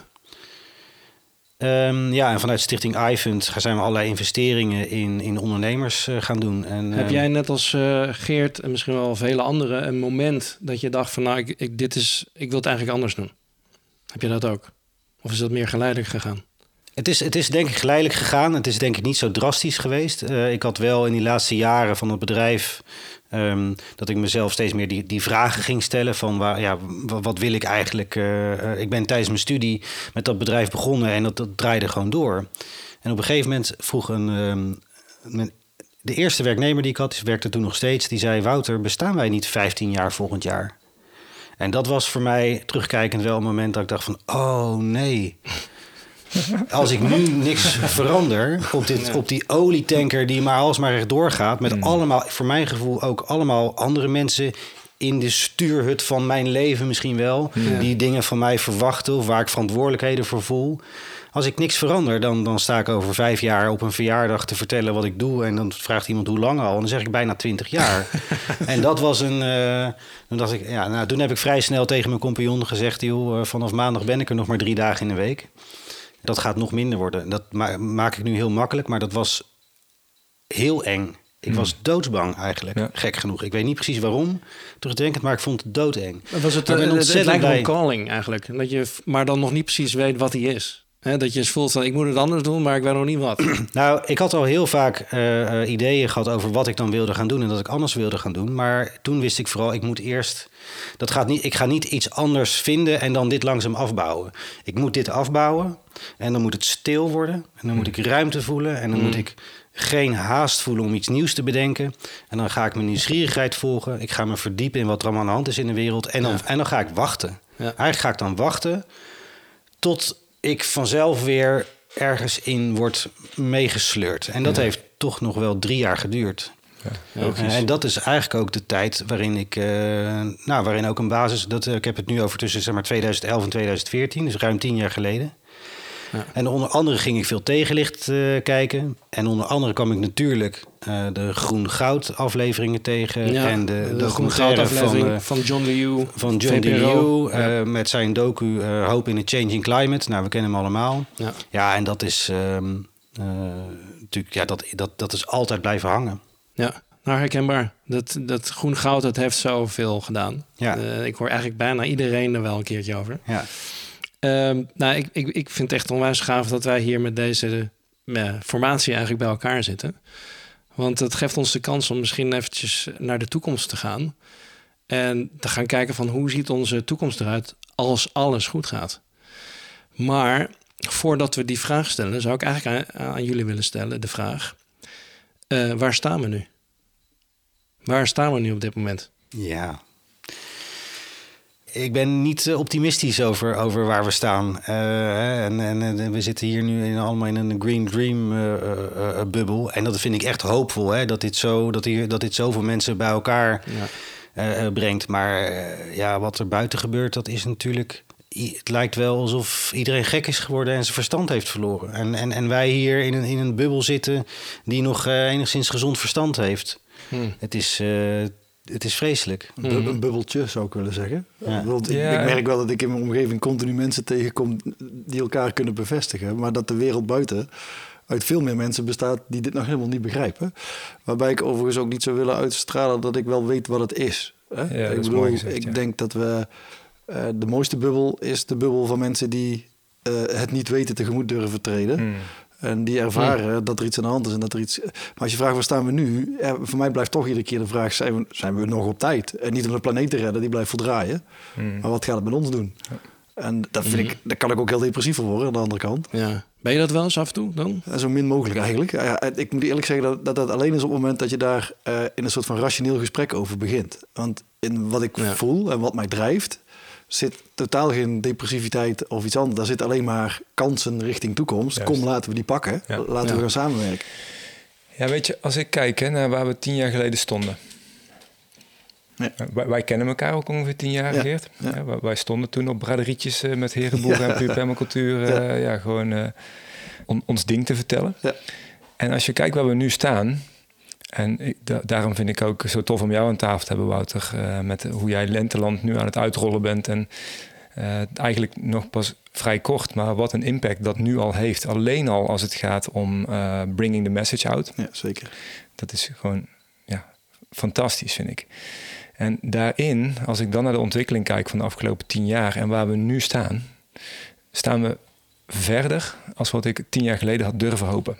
Ehm, ja, en vanuit Stichting iFund zijn we allerlei investeringen in, in ondernemers eh, gaan doen. En, Heb ehm, jij net als eh, Geert en misschien wel vele anderen een moment dat je dacht van nou, ik, ik, dit is, ik wil het eigenlijk anders doen? Heb je dat ook? Of is dat meer geleidelijk gegaan? Het is, het is denk ik geleidelijk gegaan. Het is denk ik niet zo drastisch geweest. Uh, ik had wel in die laatste jaren van het bedrijf... Um, dat ik mezelf steeds meer die, die vragen ging stellen van waar, ja, wat, wil ik eigenlijk? Uh, ik ben tijdens mijn studie met dat bedrijf begonnen en dat, dat draaide gewoon door. En op een gegeven moment vroeg een, mijn, de eerste werknemer die ik had, die werkte toen nog steeds, die zei: Wouter, bestaan wij niet 15 jaar volgend jaar? En dat was voor mij terugkijkend wel een moment dat ik dacht van, oh nee. Als ik nu niks verander op, dit, op die olietanker die maar alsmaar recht doorgaat... met mm. allemaal, voor mijn gevoel ook allemaal andere mensen in de stuurhut van mijn leven misschien wel... die dingen van mij verwachten of waar ik verantwoordelijkheden voor voel als ik niks verander, dan, dan sta ik over vijf jaar op een verjaardag te vertellen wat ik doe. En dan vraagt iemand hoe lang al. En dan zeg ik bijna twintig jaar. [laughs] en dat was een. Uh, dan dacht ik, ja, nou, toen heb ik vrij snel tegen mijn compagnon gezegd: joh, uh, vanaf maandag ben ik er nog maar drie dagen in de week. Dat gaat nog minder worden. Dat maak ik nu heel makkelijk, maar dat was heel eng. Ik was hmm. doodsbang eigenlijk, gek genoeg. Ik weet niet precies waarom, terugdenkend, maar ik vond het doodeng. Was het, maar uh, het, lijkt een calling eigenlijk, dat je, maar dan nog niet precies weet wat die is dat je eens voelt van ik moet het anders doen, maar ik weet nog niet wat. [clears throat] Nou, ik had al heel vaak eh, eh, ideeën gehad over wat ik dan wilde gaan doen en dat ik anders wilde gaan doen. Maar toen wist ik vooral, ik moet eerst. Dat gaat niet, ik ga niet iets anders vinden en dan dit langzaam afbouwen. Ik moet dit afbouwen en dan moet het stil worden. En dan moet ik ruimte voelen en dan moet mm. ik geen haast voelen om iets nieuws te bedenken. En dan ga ik mijn nieuwsgierigheid volgen. Ik ga me verdiepen in wat er allemaal aan de hand is in de wereld. En dan, en dan ga ik wachten. Ja. Eigenlijk ga ik dan wachten tot ik vanzelf weer ergens in wordt meegesleurd. En dat heeft toch nog wel drie jaar geduurd. Ja, en dat is eigenlijk ook de tijd waarin ik, uh, nou, waarin ook een basis, dat, ik heb het nu over tussen zeg maar 2011 en 2014, dus ruim tien jaar geleden. En onder andere ging ik veel tegenlicht uh, kijken. En onder andere kwam ik natuurlijk uh, de Groen-Goud afleveringen tegen. Ja, en de, de, de Groen-Goud aflevering van, van, John Liu. Van John Liu. Uh, met zijn docu Hope in a Changing Climate. Nou, we kennen hem allemaal. Ja, ja en dat is um, natuurlijk, ja, dat, dat, dat is altijd blijven hangen. Ja, nou herkenbaar. Dat, dat Groen-Goud, dat heeft zoveel gedaan. Ja. ik hoor eigenlijk bijna iedereen er wel een keertje over. Ja. Ehm, nou, ik, ik, ik vind het echt onwijs gaaf dat wij hier met deze formatie eigenlijk bij elkaar zitten. Want het geeft ons de kans om misschien eventjes naar de toekomst te gaan. En te gaan kijken van hoe ziet onze toekomst eruit als alles goed gaat. Maar voordat we die vraag stellen, zou ik eigenlijk aan, jullie willen stellen de vraag: uh, waar staan we nu? Waar staan we nu op dit moment? Ja, ik ben niet eh, optimistisch over, over waar we staan. Uh, en, en, we zitten hier nu in, allemaal in een Green Dream uh, bubbel. En dat vind ik echt hoopvol, hè, dat, dit zo, dat, hier, dat dit zoveel mensen bij elkaar ja. brengt. Maar ja, wat er buiten gebeurt, dat is natuurlijk... Het lijkt wel alsof iedereen gek is geworden en zijn verstand heeft verloren. En, en, en wij hier in een, in een bubbel zitten die nog enigszins gezond verstand heeft. Hmm. Het is het is vreselijk. Een mhm. bubbeltje zou ik willen zeggen. Ik, ik, merk wel dat ik in mijn omgeving continu mensen tegenkom die elkaar kunnen bevestigen. Maar dat de wereld buiten uit veel meer mensen bestaat die dit nog helemaal niet begrijpen. Waarbij ik overigens ook niet zou willen uitstralen dat ik wel weet wat het is. Hè? ik bedoel, ik denk dat we. Uh, de mooiste bubbel is de bubbel van mensen die uh, het niet weten tegemoet durven treden. Mm. En die ervaren dat er iets aan de hand is en dat er iets. Maar als je vraagt waar staan we nu, voor mij blijft toch iedere keer de vraag: zijn we, zijn we nog op tijd? En niet om de planeet te redden, die blijft voldraaien. Hmm. Maar wat gaat het met ons doen? En dat vind ik, daar kan ik ook heel depressief van worden aan de andere kant. Ja. Ben je dat wel eens af en toe dan? zo min mogelijk eigenlijk. Ja, ik moet eerlijk zeggen dat, dat dat alleen is op het moment dat je daar uh, in een soort van rationeel gesprek over begint. Want in wat ik voel en wat mij drijft, zit totaal geen depressiviteit of iets anders. Daar zit alleen maar kansen richting toekomst. Kom, laten we die pakken. Laten we gaan samenwerken. Ja, weet je, als ik kijk hè, naar waar we tien jaar geleden stonden. Ja. Wij, wij, kennen elkaar ook ongeveer tien jaar, Geert. Ja. wij stonden toen op braderietjes uh, met herenboeren [laughs] en permacultuur. Uh, ja. gewoon uh, ons ding te vertellen. En als je kijkt waar we nu staan... En ik, daarom vind ik ook zo tof om jou aan tafel te hebben, Wouter. Uh, met hoe jij Lenteland nu aan het uitrollen bent. En uh, eigenlijk nog pas vrij kort, maar wat een impact dat nu al heeft. Alleen al als het gaat om uh, bringing the message out. Ja, zeker. Dat is gewoon ja, fantastisch, vind ik. En daarin, als ik dan naar de ontwikkeling kijk van de afgelopen tien jaar en waar we nu staan, staan we verder als wat ik tien jaar geleden had durven hopen.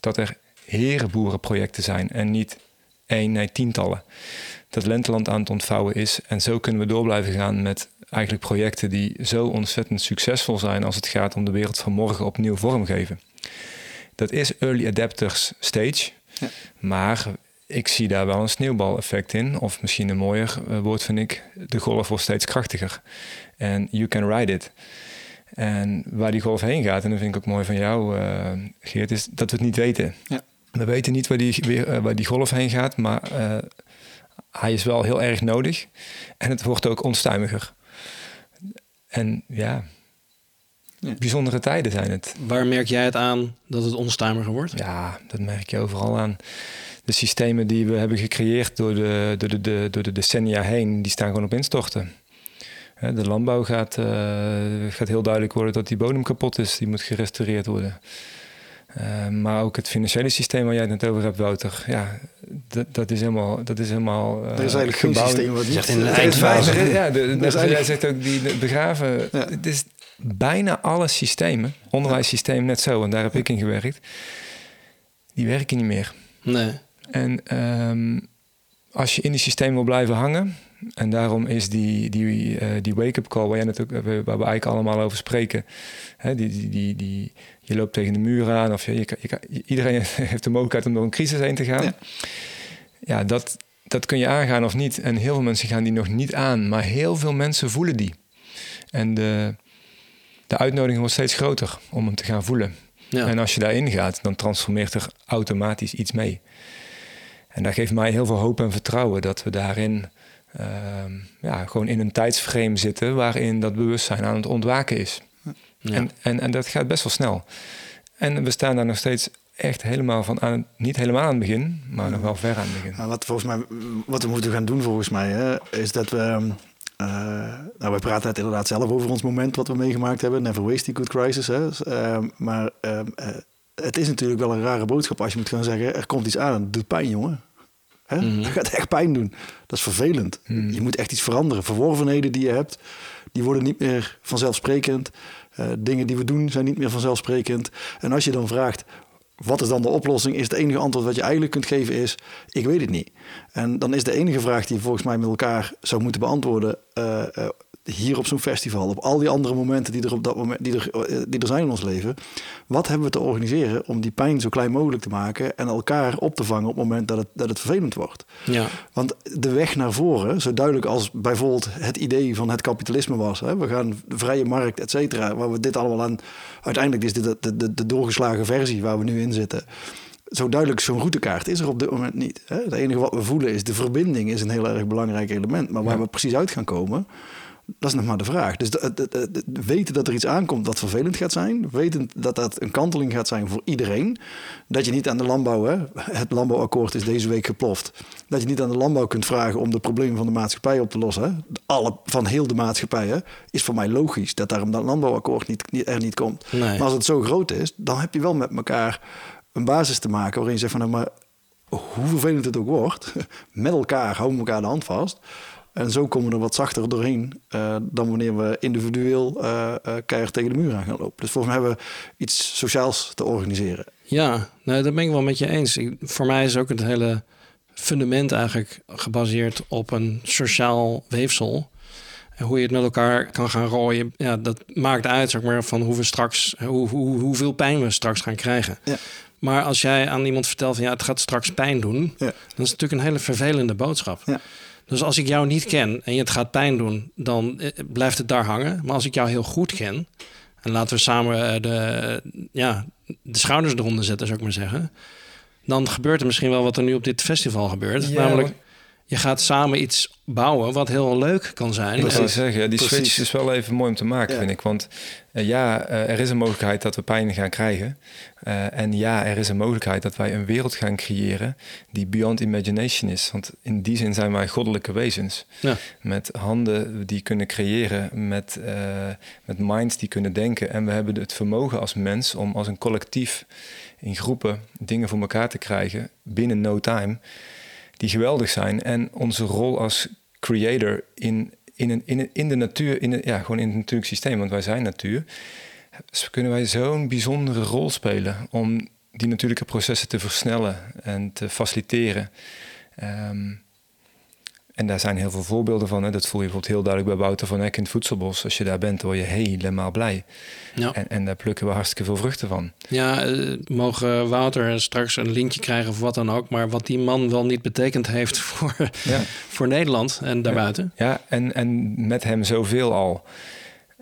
Dat er herenboerenprojecten zijn en niet één, nee, tientallen. Dat Lenteland aan het ontvouwen is. En zo kunnen we door blijven gaan met eigenlijk projecten die zo ontzettend succesvol zijn als het gaat om de wereld van morgen opnieuw vormgeven. Dat is early adapters stage. Ja. Maar ik zie daar wel een sneeuwbaleffect in. Of misschien een mooier eh, woord vind ik, de golf wordt steeds krachtiger. En you can ride it. En waar die golf heen gaat, en dat vind ik ook mooi van jou, uh, Geert, is dat we het niet weten. Ja. We weten niet waar die, weer, uh, waar die golf heen gaat, maar hij is wel heel erg nodig. En het wordt ook onstuimiger. En ja, ja, bijzondere tijden zijn het. Waar merk jij het aan dat het onstuimiger wordt? Ja, dat merk je overal aan. De systemen die we hebben gecreëerd door de, door de, door de decennia heen, die staan gewoon op instorten. De landbouw gaat, uh, gaat heel duidelijk worden dat die bodem kapot is. Die moet gerestaureerd worden. Uh, maar ook het financiële systeem waar jij het net over hebt, Wouter. Ja, dat, dat is helemaal. Dat is helemaal uh, er is eigenlijk geen systeem wat zegt in de eindfase. Ja, de, de, de, jij zegt ook die begraven. Ja. Het is bijna alle systemen, onderwijssysteem net zo, en daar heb ik in gewerkt, die werken niet meer. Nee. En um, als je in die systeem wil blijven hangen, en daarom is die, die, uh, die wake-up call, waar, jij net ook, waar we eigenlijk allemaal over spreken, hè, die, die, die, die, je loopt tegen de muur aan, of je, je, je, iedereen [laughs] heeft de mogelijkheid om door een crisis heen te gaan. Ja, ja dat, dat kun je aangaan of niet. En heel veel mensen gaan die nog niet aan, maar heel veel mensen voelen die. En de, de uitnodiging wordt steeds groter om hem te gaan voelen. Ja. En als je daarin gaat, dan transformeert er automatisch iets mee. En dat geeft mij heel veel hoop en vertrouwen dat we daarin ja, gewoon in een tijdsframe zitten waarin dat bewustzijn aan het ontwaken is. Ja. En, en, en dat gaat best wel snel. En we staan daar nog steeds echt helemaal van aan, niet helemaal aan het begin, maar nog wel ver aan het begin. Wat, volgens mij, wat we moeten gaan doen volgens mij, hè, is dat we uh, nou, we praten het inderdaad zelf over ons moment wat we meegemaakt hebben. Never waste a good crisis. Hè. Uh, maar uh, het is natuurlijk wel een rare boodschap als je moet gaan zeggen... er komt iets aan, het doet pijn, jongen. Hè? Mm -hmm. Het gaat echt pijn doen. Dat is vervelend. Mm. Je moet echt iets veranderen. Verworvenheden die je hebt, die worden niet meer vanzelfsprekend. dingen die we doen zijn niet meer vanzelfsprekend. En als je dan vraagt, wat is dan de oplossing? Is het enige antwoord wat je eigenlijk kunt geven is, ik weet het niet. En dan is de enige vraag die je volgens mij met elkaar zou moeten beantwoorden, uh, uh, hier op zo'n festival, op al die andere momenten die er, op dat moment, die, er, uh, die er zijn in ons leven, wat hebben we te organiseren om die pijn zo klein mogelijk te maken en elkaar op te vangen op het moment dat het, dat het vervelend wordt? Ja. Want de weg naar voren, zo duidelijk als bijvoorbeeld het idee van het kapitalisme was, hè, we gaan de vrije markt, et cetera, waar we dit allemaal aan, uiteindelijk is dit de, de, de, de doorgeslagen versie waar we nu in zitten zo duidelijk zo'n routekaart is er op dit moment niet. Hè? Het enige wat we voelen is de verbinding is een heel erg belangrijk element. Maar waar ja. we precies uit gaan komen, dat is nog maar de vraag. Dus de, de, de, weten dat er iets aankomt dat vervelend gaat zijn. Weten dat dat een kanteling gaat zijn voor iedereen. Dat je niet aan de landbouw, hè, het landbouwakkoord is deze week geploft. Dat je niet aan de landbouw kunt vragen om de problemen van de maatschappij op te lossen. Hè. Alle, van heel de maatschappij hè, is voor mij logisch dat daarom dat landbouwakkoord niet, niet, er niet komt. Nee. Maar als het zo groot is, dan heb je wel met elkaar een basis te maken waarin je zegt van nou, maar hoe vervelend het ook wordt, [laughs] met elkaar houden we elkaar de hand vast. En zo komen we er wat zachter doorheen uh, dan wanneer we individueel uh, uh, keihard tegen de muur aan gaan lopen. Dus volgens mij hebben we iets sociaals te organiseren. Ja, nou, dat ben ik wel met je eens. Ik, voor mij is ook het hele fundament eigenlijk gebaseerd op een sociaal weefsel. En hoe je het met elkaar kan gaan rooien, ja, dat maakt uit zeg maar, van hoe we straks, hoe, hoe, hoeveel pijn we straks gaan krijgen. Ja. Maar als jij aan iemand vertelt van ja, het gaat straks pijn doen, ja. dan is het natuurlijk een hele vervelende boodschap. Ja. Dus als ik jou niet ken en je het gaat pijn doen, dan blijft het daar hangen. Maar als ik jou heel goed ken en laten we samen de, ja, de schouders eronder zetten, zou ik maar zeggen. Dan gebeurt er misschien wel wat er nu op dit festival gebeurt. Ja, namelijk, je gaat samen iets bouwen wat heel leuk kan zijn. Ik En- zou zeggen, die Precies. switch is wel even mooi om te maken, Ja. vind ik. Want eh, ja, eh, er is een mogelijkheid dat we pijn gaan krijgen. Eh, en ja, er is een mogelijkheid dat wij een wereld gaan creëren die beyond imagination is. Want in die zin zijn wij goddelijke wezens. Ja. Met handen die kunnen creëren, met, met minds die kunnen denken. En we hebben het vermogen als mens om als een collectief in groepen dingen voor elkaar te krijgen binnen no time. Die geweldig zijn. En onze rol als creator in, in, een, in, in de natuur, in een, ja, gewoon in het natuurlijk systeem, want wij zijn natuur. kunnen wij zo'n bijzondere rol spelen om die natuurlijke processen te versnellen en te faciliteren. Ehm, en daar zijn heel veel voorbeelden van. Hè. Dat voel je bijvoorbeeld heel duidelijk bij Wouter van Eck in het Voedselbos. Als je daar bent, word je helemaal blij. Ja. En, en daar plukken we hartstikke veel vruchten van. Ja, uh, mogen Wouter straks een linkje krijgen of wat dan ook. Maar wat die man wel niet betekend heeft [laughs] voor, ja. voor Nederland en daarbuiten. Ja, en, en met hem zoveel al.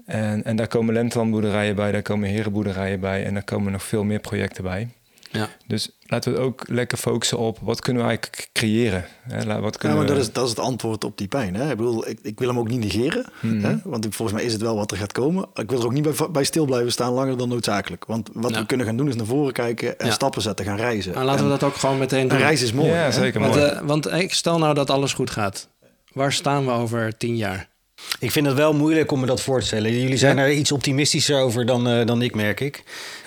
En, en daar komen lentelandboerderijen bij, daar komen herenboerderijen bij... en daar komen nog veel meer projecten bij. Ja. Dus laten we ook lekker focussen op wat kunnen we eigenlijk creëren. Hè? Wat kunnen ja, maar dat, is, dat is het antwoord op die pijn. Hè? Ik bedoel, ik, ik wil hem ook niet negeren. Mhm. hè? Want volgens mij is het wel wat er gaat komen. Ik wil er ook niet bij, bij stil blijven staan langer dan noodzakelijk. Want wat we kunnen gaan doen is naar voren kijken en stappen zetten, gaan reizen. Maar laten we dat ook gewoon meteen doen. Een reis is mooi. Ja, zeker want, uh, want ik stel nou dat alles goed gaat. Waar staan we over tien jaar? Ik vind het wel moeilijk om me dat voor te stellen. Jullie zijn er iets optimistischer over dan, uh, dan ik, merk ik.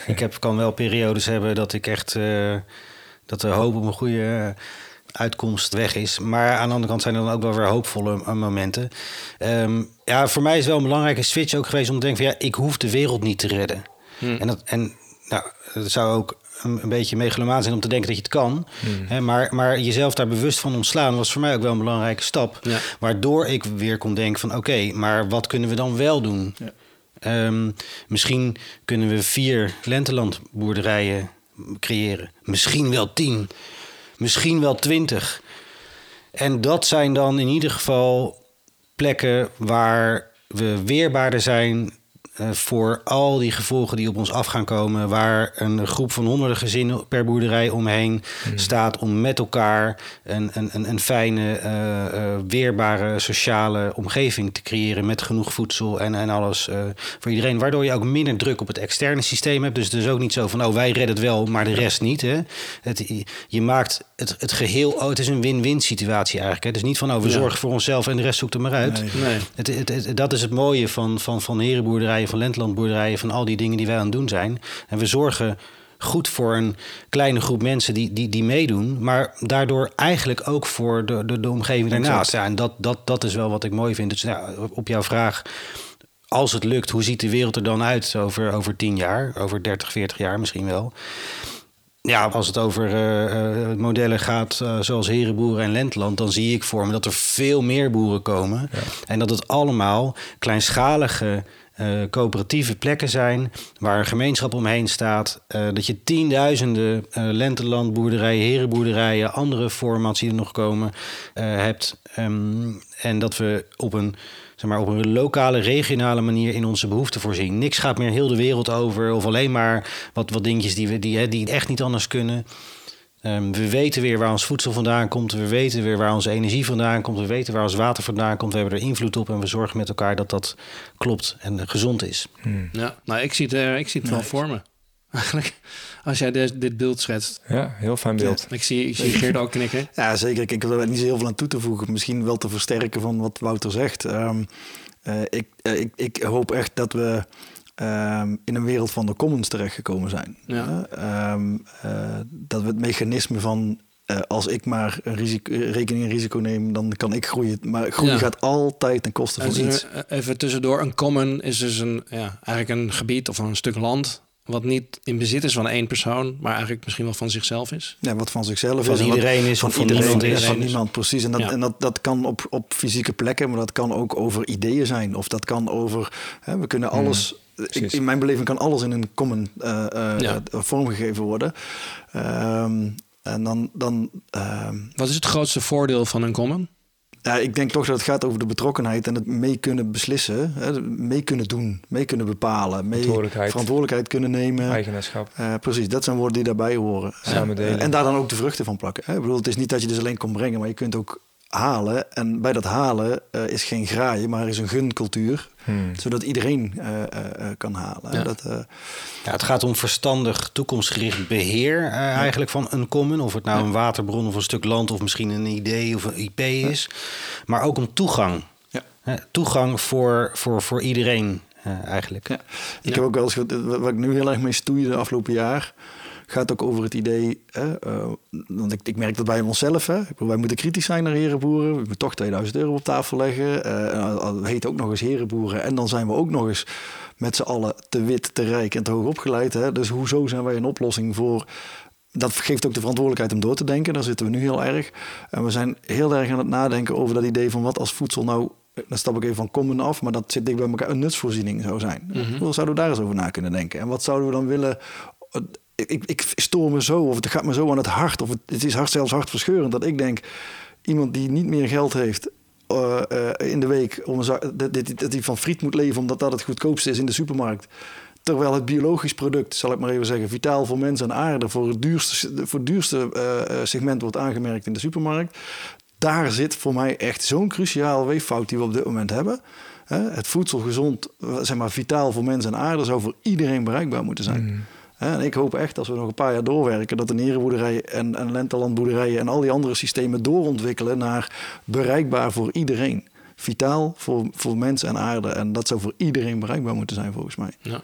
Ik heb, kan wel periodes hebben dat ik echt... Uh, dat de hoop op een goede uitkomst weg is. Maar aan de andere kant zijn er dan ook wel weer hoopvolle momenten. Um, ja, voor mij is wel een belangrijke switch ook geweest om te denken van... ja, ik hoef de wereld niet te redden. Hmm. En, dat, en nou, dat zou ook een, een beetje megalomaan zijn om te denken dat je het kan. Hmm. Hè, maar, maar jezelf daar bewust van ontslaan was voor mij ook wel een belangrijke stap. Waardoor ik weer kon denken van oké, maar wat kunnen we dan wel doen? Ja. Ehm, misschien kunnen we vier lentelandboerderijen creëren. Misschien wel tien. Misschien wel twintig. En dat zijn dan in ieder geval plekken waar we weerbaarder zijn voor al die gevolgen die op ons af gaan komen. Waar een groep van honderden gezinnen per boerderij omheen hmm. staat om met elkaar een, een, een, een fijne, uh, uh, weerbare sociale omgeving te creëren. Met genoeg voedsel en, en alles voor iedereen. Waardoor je ook minder druk op het externe systeem hebt. Dus het is ook niet zo van, oh wij redden het wel, maar de rest niet. Hè? Het, je maakt het, het geheel, oh, het is een win-win situatie eigenlijk. Hè? Dus niet van, oh we zorgen voor onszelf en de rest zoekt er maar uit. Nee. Het, het, het, dat is het mooie van, van, van herenboerderijen van lentlandboerderijen, van al die dingen die wij aan het doen zijn. En we zorgen goed voor een kleine groep mensen die, die, die meedoen, maar daardoor eigenlijk ook voor de, de, de omgeving daarnaast. Ja, en dat, dat, dat is wel wat ik mooi vind. Dus ja, op jouw vraag, als het lukt, hoe ziet de wereld er dan uit over, over 10 jaar, over 30, 40 jaar misschien wel? Ja, als het over uh, modellen gaat uh, zoals Herenboeren en Lentland, dan zie ik voor me dat er veel meer boeren komen. En dat het allemaal kleinschalige uh, coöperatieve plekken zijn waar een gemeenschap omheen staat. Uh, dat je tienduizenden uh, lentelandboerderijen, herenboerderijen, andere formats die er nog komen hebt. Um, en dat we op een, zeg maar, op een lokale, regionale manier in onze behoeften voorzien. Niks gaat meer heel de wereld over of alleen maar wat, wat dingetjes die, we, die, die echt niet anders kunnen. Um, we weten weer waar ons voedsel vandaan komt. We weten weer waar onze energie vandaan komt. We weten waar ons water vandaan komt. We hebben er invloed op en we zorgen met elkaar dat dat klopt en gezond is. Hmm. Ja, nou, ik zie het, uh, ik zie het wel voor me. [laughs] Eigenlijk, als jij dit, dit beeld schetst. Ja, heel fijn beeld. Ik zie, ik zie Geert ook knikken. Ja, zeker. Ik wil er niet zo heel veel aan toe te voegen. Misschien wel te versterken van wat Wouter zegt. Um, uh, ik, uh, ik, ik hoop echt dat we um, in een wereld van de commons terechtgekomen zijn. Ja. Um, uh, dat we het mechanisme van uh, als ik maar een risico, rekening en risico neem, dan kan ik groeien. Maar groeien ja. gaat altijd ten koste van iets. Even tussendoor, een common is dus een, ja, eigenlijk een gebied of een stuk land wat niet in bezit is van één persoon, maar eigenlijk misschien wel van zichzelf is. Ja, wat van zichzelf van is. Iedereen is, van, van iedereen is. Van niemand, precies. En, dat, ja. en dat, dat kan op, op fysieke plekken, maar dat kan ook over ideeën zijn. Of dat kan over, hè, we kunnen alles... Ik, in mijn beleving kan alles in een common uh, uh, ja. vormgegeven worden. Um, en dan... dan um, Wat is het grootste voordeel van een common? Ja, ik denk toch dat het gaat over de betrokkenheid en het mee kunnen beslissen, hè, mee kunnen doen, mee kunnen bepalen, mee verantwoordelijkheid, verantwoordelijkheid kunnen nemen. Eigenaarschap. Uh, precies, dat zijn woorden die daarbij horen. Samen delen. en daar dan ook de vruchten van plakken. Hè. Ik bedoel, het is niet dat je dus alleen kon brengen, maar je kunt ook halen. En bij dat halen uh, is geen graaien, maar is een guncultuur. Hmm. Zodat iedereen uh, uh, kan halen. Ja. Dat, ja, het gaat om verstandig, toekomstgericht beheer ja. eigenlijk van een common. Of het nou ja. een waterbron of een stuk land of misschien een idee of een IP is. Maar ook om toegang. Toegang voor, voor, voor iedereen eigenlijk. Ik heb ook wel eens, wat ik nu heel erg mee stoeide de afgelopen jaar gaat ook over het idee, hè, uh, want ik, ik, merk dat bij onszelf. Hè. Ik bedoel, wij moeten kritisch zijn naar herenboeren. We moeten toch 2000 euro op tafel leggen. Uh, heet ook nog eens herenboeren. En dan zijn we ook nog eens met z'n allen te wit, te rijk en te hoog opgeleid. Hè? Dus hoezo zijn wij een oplossing voor dat geeft ook de verantwoordelijkheid om door te denken. Daar zitten we nu heel erg. En we zijn heel erg aan het nadenken over dat idee van wat als voedsel nou. Dan stap ik even van common af, maar dat zit dicht bij elkaar. Een nutsvoorziening zou zijn. Mhm. Hoe zouden we daar eens over na kunnen denken? En wat zouden we dan willen. Ik, ik, stoor me zo, of het gaat me zo aan het hart, of het, is hart, zelfs hartverscheurend, dat ik denk: iemand die niet meer geld heeft uh, uh, in de week, om dat, dat hij van friet moet leven omdat dat het goedkoopste is in de supermarkt. Terwijl het biologisch product, zal ik maar even zeggen, vitaal voor mensen en aarde, voor het duurste, voor uh, segment wordt aangemerkt in de supermarkt. Daar zit voor mij echt zo'n cruciaal weeffout die we op dit moment hebben. Het voedsel gezond, zeg maar vitaal voor mensen en aarde, zou voor iedereen bereikbaar moeten zijn. Mm. En ik hoop echt, als we nog een paar jaar doorwerken, dat de nerenboerderij en, en lentelandboerderijen en al die andere systemen doorontwikkelen naar bereikbaar voor iedereen. Vitaal voor, voor mensen en aarde. En dat zou voor iedereen bereikbaar moeten zijn, volgens mij. Ja.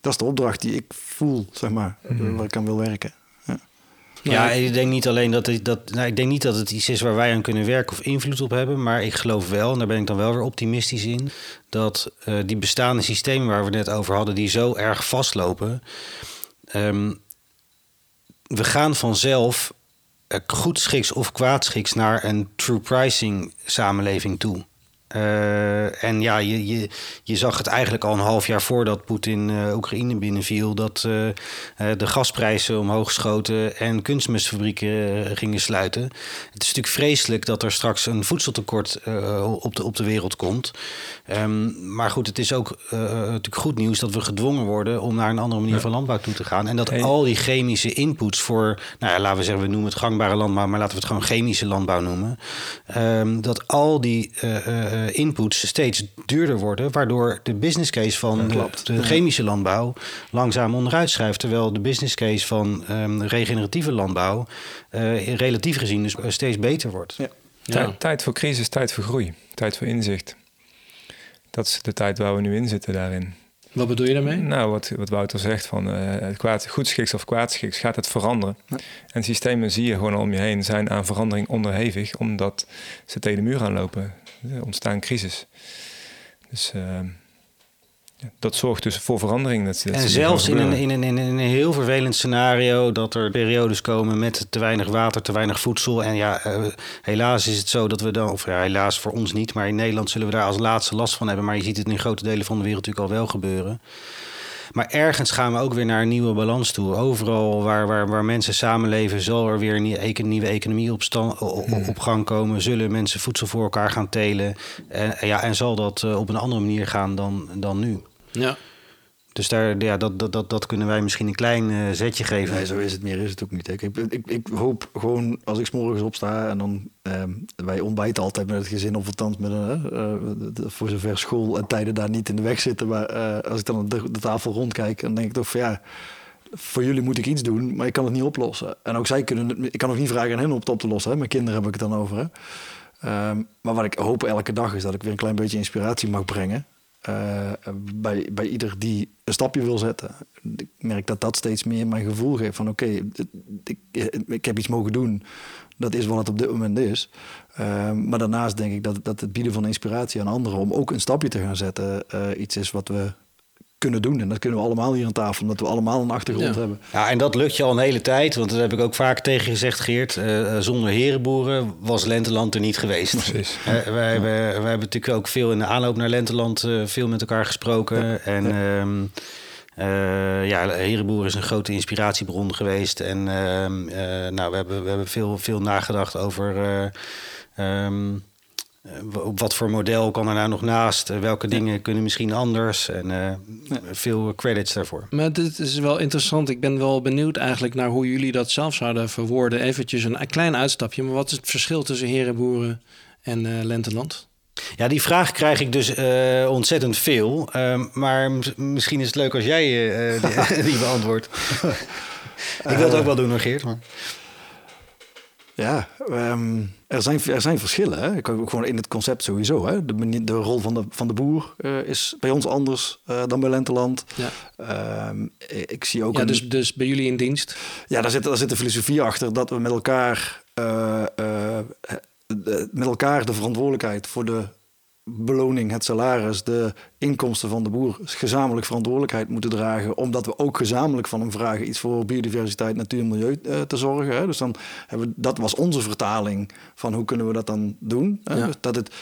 Dat is de opdracht die ik voel, zeg maar, mm. waar ik aan wil werken. Ja, ik denk niet alleen dat het, dat, nou, ik denk niet dat het iets is waar wij aan kunnen werken of invloed op hebben. Maar ik geloof wel, en daar ben ik dan wel weer optimistisch in, dat uh, die bestaande systemen waar we het net over hadden, die zo erg vastlopen. Um, we gaan vanzelf uh, goedschiks of kwaadschiks naar een true pricing samenleving toe. Uh, en ja, je, je, je zag het eigenlijk al een half jaar voordat Poetin uh, Oekraïne binnenviel, dat uh, de gasprijzen omhoog schoten en kunstmestfabrieken gingen sluiten. Het is natuurlijk vreselijk dat er straks een voedseltekort op, de, op de wereld komt. Um, maar goed, het is ook natuurlijk goed nieuws dat we gedwongen worden om naar een andere manier ja. van landbouw toe te gaan. En dat hey. al die chemische inputs voor, nou ja, laten we zeggen, we noemen het gangbare landbouw, maar laten we het gewoon chemische landbouw noemen. Um, dat al die uh, inputs steeds duurder worden, waardoor de business case van de, de, chemische landbouw langzaam onderuit schuift, terwijl de business case van um, regeneratieve landbouw uh, relatief gezien dus steeds beter wordt. Ja. Tijd, tijd voor crisis, tijd voor groei, tijd voor inzicht. Dat is de tijd waar we nu in zitten daarin. Wat bedoel je daarmee? Nou, wat, wat Wouter zegt, van uh, kwaad, goedschiks of kwaadschiks, gaat het veranderen. Ja. En systemen zie je gewoon om je heen zijn aan verandering onderhevig, omdat ze tegen de muur aanlopen. Er ontstaan crisis. Dus uh, ja, dat zorgt dus voor verandering. Dat, dat en zelfs in een, in, een, in een heel vervelend scenario dat er periodes komen met te weinig water, te weinig voedsel. En ja, uh, helaas is het zo dat we dan, of ja, helaas voor ons niet, maar in Nederland zullen we daar als laatste last van hebben. Maar je ziet het in grote delen van de wereld natuurlijk al wel gebeuren. Maar ergens gaan we ook weer naar een nieuwe balans toe. Overal waar, waar, waar mensen samenleven, zal er weer een nieuwe economie op, stand, op gang komen. Zullen mensen voedsel voor elkaar gaan telen. En, ja, en zal dat op een andere manier gaan dan, dan nu. Ja. Dus daar, ja, dat, dat, dat, dat kunnen wij misschien een klein uh, zetje geven. Nee, zo is het meer, is het ook niet. Ik, ik, ik, hoop gewoon als ik s morgens opsta en dan uh, wij ontbijten altijd met het gezin of althans met een, uh, voor zover school en tijden daar niet in de weg zitten. Maar als ik dan de, de, tafel rondkijk, dan denk ik toch van ja, voor jullie moet ik iets doen, maar ik kan het niet oplossen. En ook zij kunnen ik kan ook niet vragen aan hen om het op te lossen. Hè. Mijn kinderen heb ik het dan over. Hè. Um, maar wat ik hoop elke dag is dat ik weer een klein beetje inspiratie mag brengen. Uh, bij, bij ieder die een stapje wil zetten. Ik merk dat dat steeds meer mijn gevoel geeft van oké, ik, ik heb iets mogen doen. Dat is wat het op dit moment is. Uh, maar daarnaast denk ik dat, dat het bieden van inspiratie aan anderen om ook een stapje te gaan zetten uh, iets is wat we kunnen doen. En dat kunnen we allemaal hier aan tafel, omdat we allemaal een achtergrond ja. hebben. Ja, en dat lukt je al een hele tijd. Want dat heb ik ook vaak tegen gezegd, Geert. Uh, zonder herenboeren was Lenteland er niet geweest. Precies. Uh, wij, ja. hebben, wij hebben natuurlijk ook veel in de aanloop naar Lenteland uh, veel met elkaar gesproken. Ja. En ja. Um, uh, ja, Herenboer is een grote inspiratiebron geweest. En uh, uh, nou, we hebben, we hebben veel, veel nagedacht over um, op wat voor model kan er nou nog naast? Welke dingen kunnen misschien anders? En ja. veel credits daarvoor. Maar dit is wel interessant. Ik ben wel benieuwd eigenlijk naar hoe jullie dat zelf zouden verwoorden. Eventjes een klein uitstapje. Maar wat is het verschil tussen Herenboeren en Lenteland? Ja, die vraag krijg ik dus uh, ontzettend veel. Uh, maar misschien is het leuk als jij uh, die, [laughs] die, beantwoordt. [laughs] ik wil het ook wel doen, Geert. Maar... Ja, um, er, zijn, er zijn verschillen. Hè? Ik ook gewoon in het concept sowieso. Hè? De, de rol van de, van de boer is bij ons anders dan bij Lenteland. Ja. Um, ik zie ook. Ja, een... dus, dus bij jullie in dienst? Ja, daar zit, daar zit een filosofie achter dat we met elkaar met elkaar de verantwoordelijkheid voor de beloning, het salaris, de inkomsten van de boer gezamenlijk verantwoordelijkheid moeten dragen. Omdat we ook gezamenlijk van hem vragen iets voor biodiversiteit, natuur en milieu uh, te zorgen. Hè. Dus dan hebben we, dat was onze vertaling van hoe kunnen we dat dan doen. Hè. Ja. Dus dat het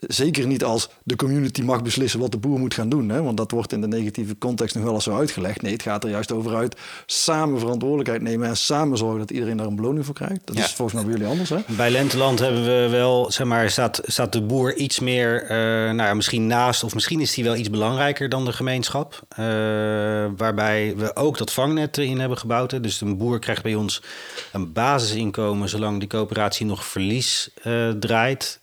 zeker niet als de community mag beslissen wat de boer moet gaan doen. Hè? Want dat wordt in de negatieve context nog wel eens zo uitgelegd. Nee, het gaat er juist over uit samen verantwoordelijkheid nemen en samen zorgen dat iedereen daar een beloning voor krijgt. Dat Ja. is volgens mij bij jullie anders. Hè? Bij Lenteland hebben we wel, zeg maar, staat, staat de boer iets meer, eh, nou ja, misschien naast, of misschien is die wel iets belangrijker dan de gemeenschap. Eh, waarbij we ook dat vangnet in hebben gebouwd. hè. Dus een boer krijgt bij ons een basisinkomen zolang die coöperatie nog verlies eh, draait.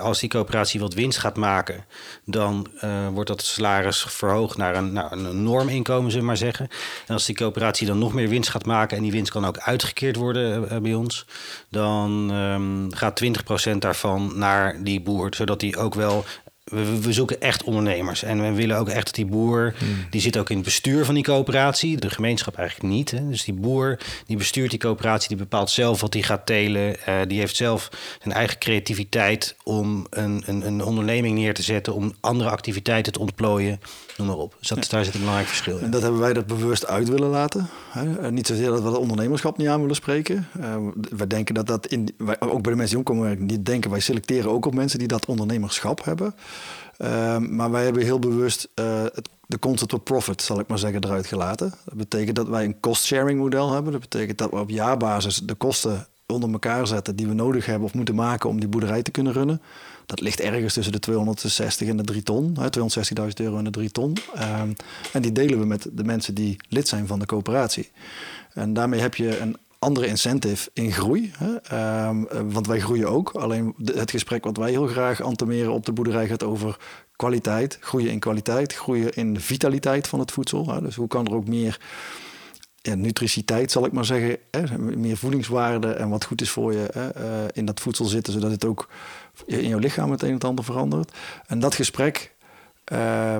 Als die coöperatie wat winst gaat maken, dan eh, wordt dat salaris verhoogd naar een, nou, een norminkomen, zullen maar zeggen. En als die coöperatie dan nog meer winst gaat maken en die winst kan ook uitgekeerd worden eh, bij ons, dan ehm, gaat 20% daarvan naar die boer, zodat die ook wel. We, we zoeken echt ondernemers. En we willen ook echt dat die boer. die zit ook in het bestuur van die coöperatie. De gemeenschap eigenlijk niet. Hè. Dus die boer die bestuurt die coöperatie. die bepaalt zelf wat hij gaat telen. Eh, die heeft zelf zijn eigen creativiteit. om een, een, een onderneming neer te zetten. om andere activiteiten te ontplooien. Noem maar op. Dus dat, daar zit een belangrijk verschil in. En dat hebben wij er bewust uit willen laten. Hè? Eh, Niet zozeer dat we het ondernemerschap niet aan willen spreken. Uh, wij denken dat dat in, wij, ook bij de mensen die omkomen werken, die denken wij selecteren ook op mensen die dat ondernemerschap hebben. Uh, maar wij hebben heel bewust uh, het, de concept of profit, zal ik maar zeggen, eruit gelaten. Dat betekent dat wij een cost-sharing model hebben. Dat betekent dat we op jaarbasis de kosten onder elkaar zetten die we nodig hebben of moeten maken om die boerderij te kunnen runnen. Dat ligt ergens tussen de 260 en de 3 ton, 260.000 euro en de 3 ton. Um, en die delen we met de mensen die lid zijn van de coöperatie. En daarmee heb je een andere incentive in groei. Hè? Um, want wij groeien ook. Alleen het gesprek wat wij heel graag antemeren op de boerderij gaat over kwaliteit. Groeien in kwaliteit, groeien in vitaliteit van het voedsel. Hè? Dus hoe kan er ook meer ja, nutriciteit, zal ik maar zeggen, hè? meer voedingswaarde en wat goed is voor je hè? Uh, in dat voedsel zitten, zodat het ook in jouw lichaam het een en het ander verandert. En dat gesprek, uh,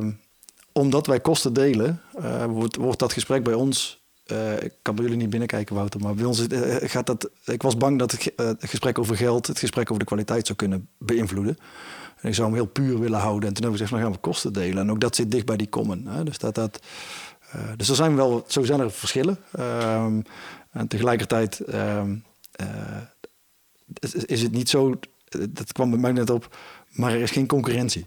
omdat wij kosten delen, uh, wordt, wordt dat gesprek bij ons uh, ik kan bij jullie niet binnenkijken, Wouter, maar bij ons gaat dat. Ik was bang dat het, gesprek over geld, het gesprek over de kwaliteit zou kunnen beïnvloeden. En ik zou hem heel puur willen houden. En toen hebben we gezegd, nou gaan we kosten delen. En ook dat zit dicht bij die common. Hè? Dus, dat, dat, dus er zijn wel, zo zijn er verschillen. Um, en tegelijkertijd um, is het niet zo, dat kwam bij mij net op, maar er is geen concurrentie.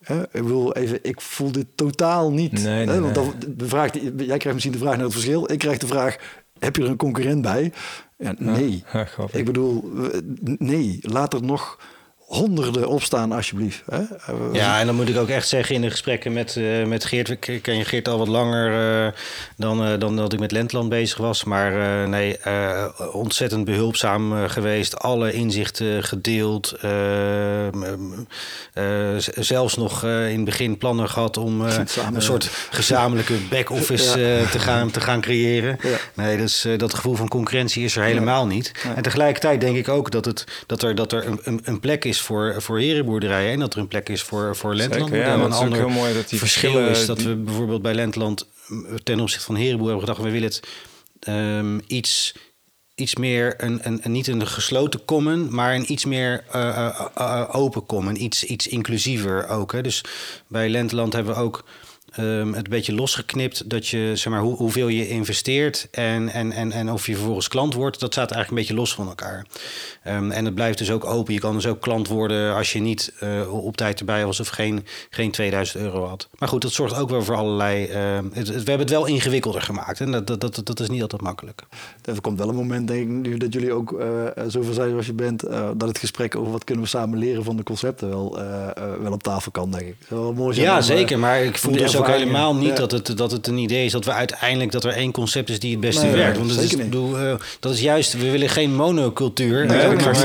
Hè? Ik bedoel, even, ik voel dit totaal niet. Nee, nee, hè? Want dan, de vraag, die, jij krijgt misschien de vraag naar het verschil. Ik krijg de vraag, heb je er een concurrent bij? Ja, nee. Ja, ik bedoel, nee. Laat er nog honderden opstaan, alsjeblieft. Hè? Ja, en dan moet ik ook echt zeggen in de gesprekken met, uh, met Geert... Ik ken je Geert al wat langer uh, dan, uh, dan dat ik met Lentland bezig was. Maar nee, ontzettend behulpzaam geweest. Alle inzichten gedeeld. zelfs nog in het begin plannen gehad om een soort gezamenlijke back-office [laughs] ja. te, gaan, te gaan creëren. Ja. Nee, dus, dat gevoel van concurrentie is er helemaal niet. En tegelijkertijd denk ik ook dat, het, dat er, dat er een, een, een plek is voor, voor herenboerderijen en dat er een plek is voor, voor Lentland. Zeker, ja, en een ander heel mooi dat die verschil is dat die... we bijvoorbeeld bij Lentland ten opzichte van herenboer hebben gedacht, we willen het um, iets, iets meer, een, een, een, niet een gesloten common, maar een iets meer uh, uh, uh, open common, iets, iets inclusiever ook. Hè. Dus bij Lentland hebben we ook um, het beetje losgeknipt dat je, zeg maar, hoe, hoeveel je investeert en, en, en, en of je vervolgens klant wordt, dat staat eigenlijk een beetje los van elkaar. Um, en het blijft dus ook open. Je kan dus ook klant worden als je niet uh, op tijd erbij was of geen, geen 2000 euro had. Maar goed, dat zorgt ook wel voor allerlei. Uh, het, het, we hebben het wel ingewikkelder gemaakt en dat, dat, dat, dat is niet altijd makkelijk. Er komt wel een moment, denk ik, nu dat jullie ook uh, zoveel zijn als je bent, dat het gesprek over wat kunnen we samen leren van de concepten wel, wel op tafel kan, denk ik. Wel mooi ja, om, zeker. Maar ik voel dus ook helemaal niet ja. dat, het, dat het een idee is dat we uiteindelijk dat er één concept is die het beste nee, werkt. Want zeker is. Bedoel, dat is juist, we willen geen monocultuur. Nee, maar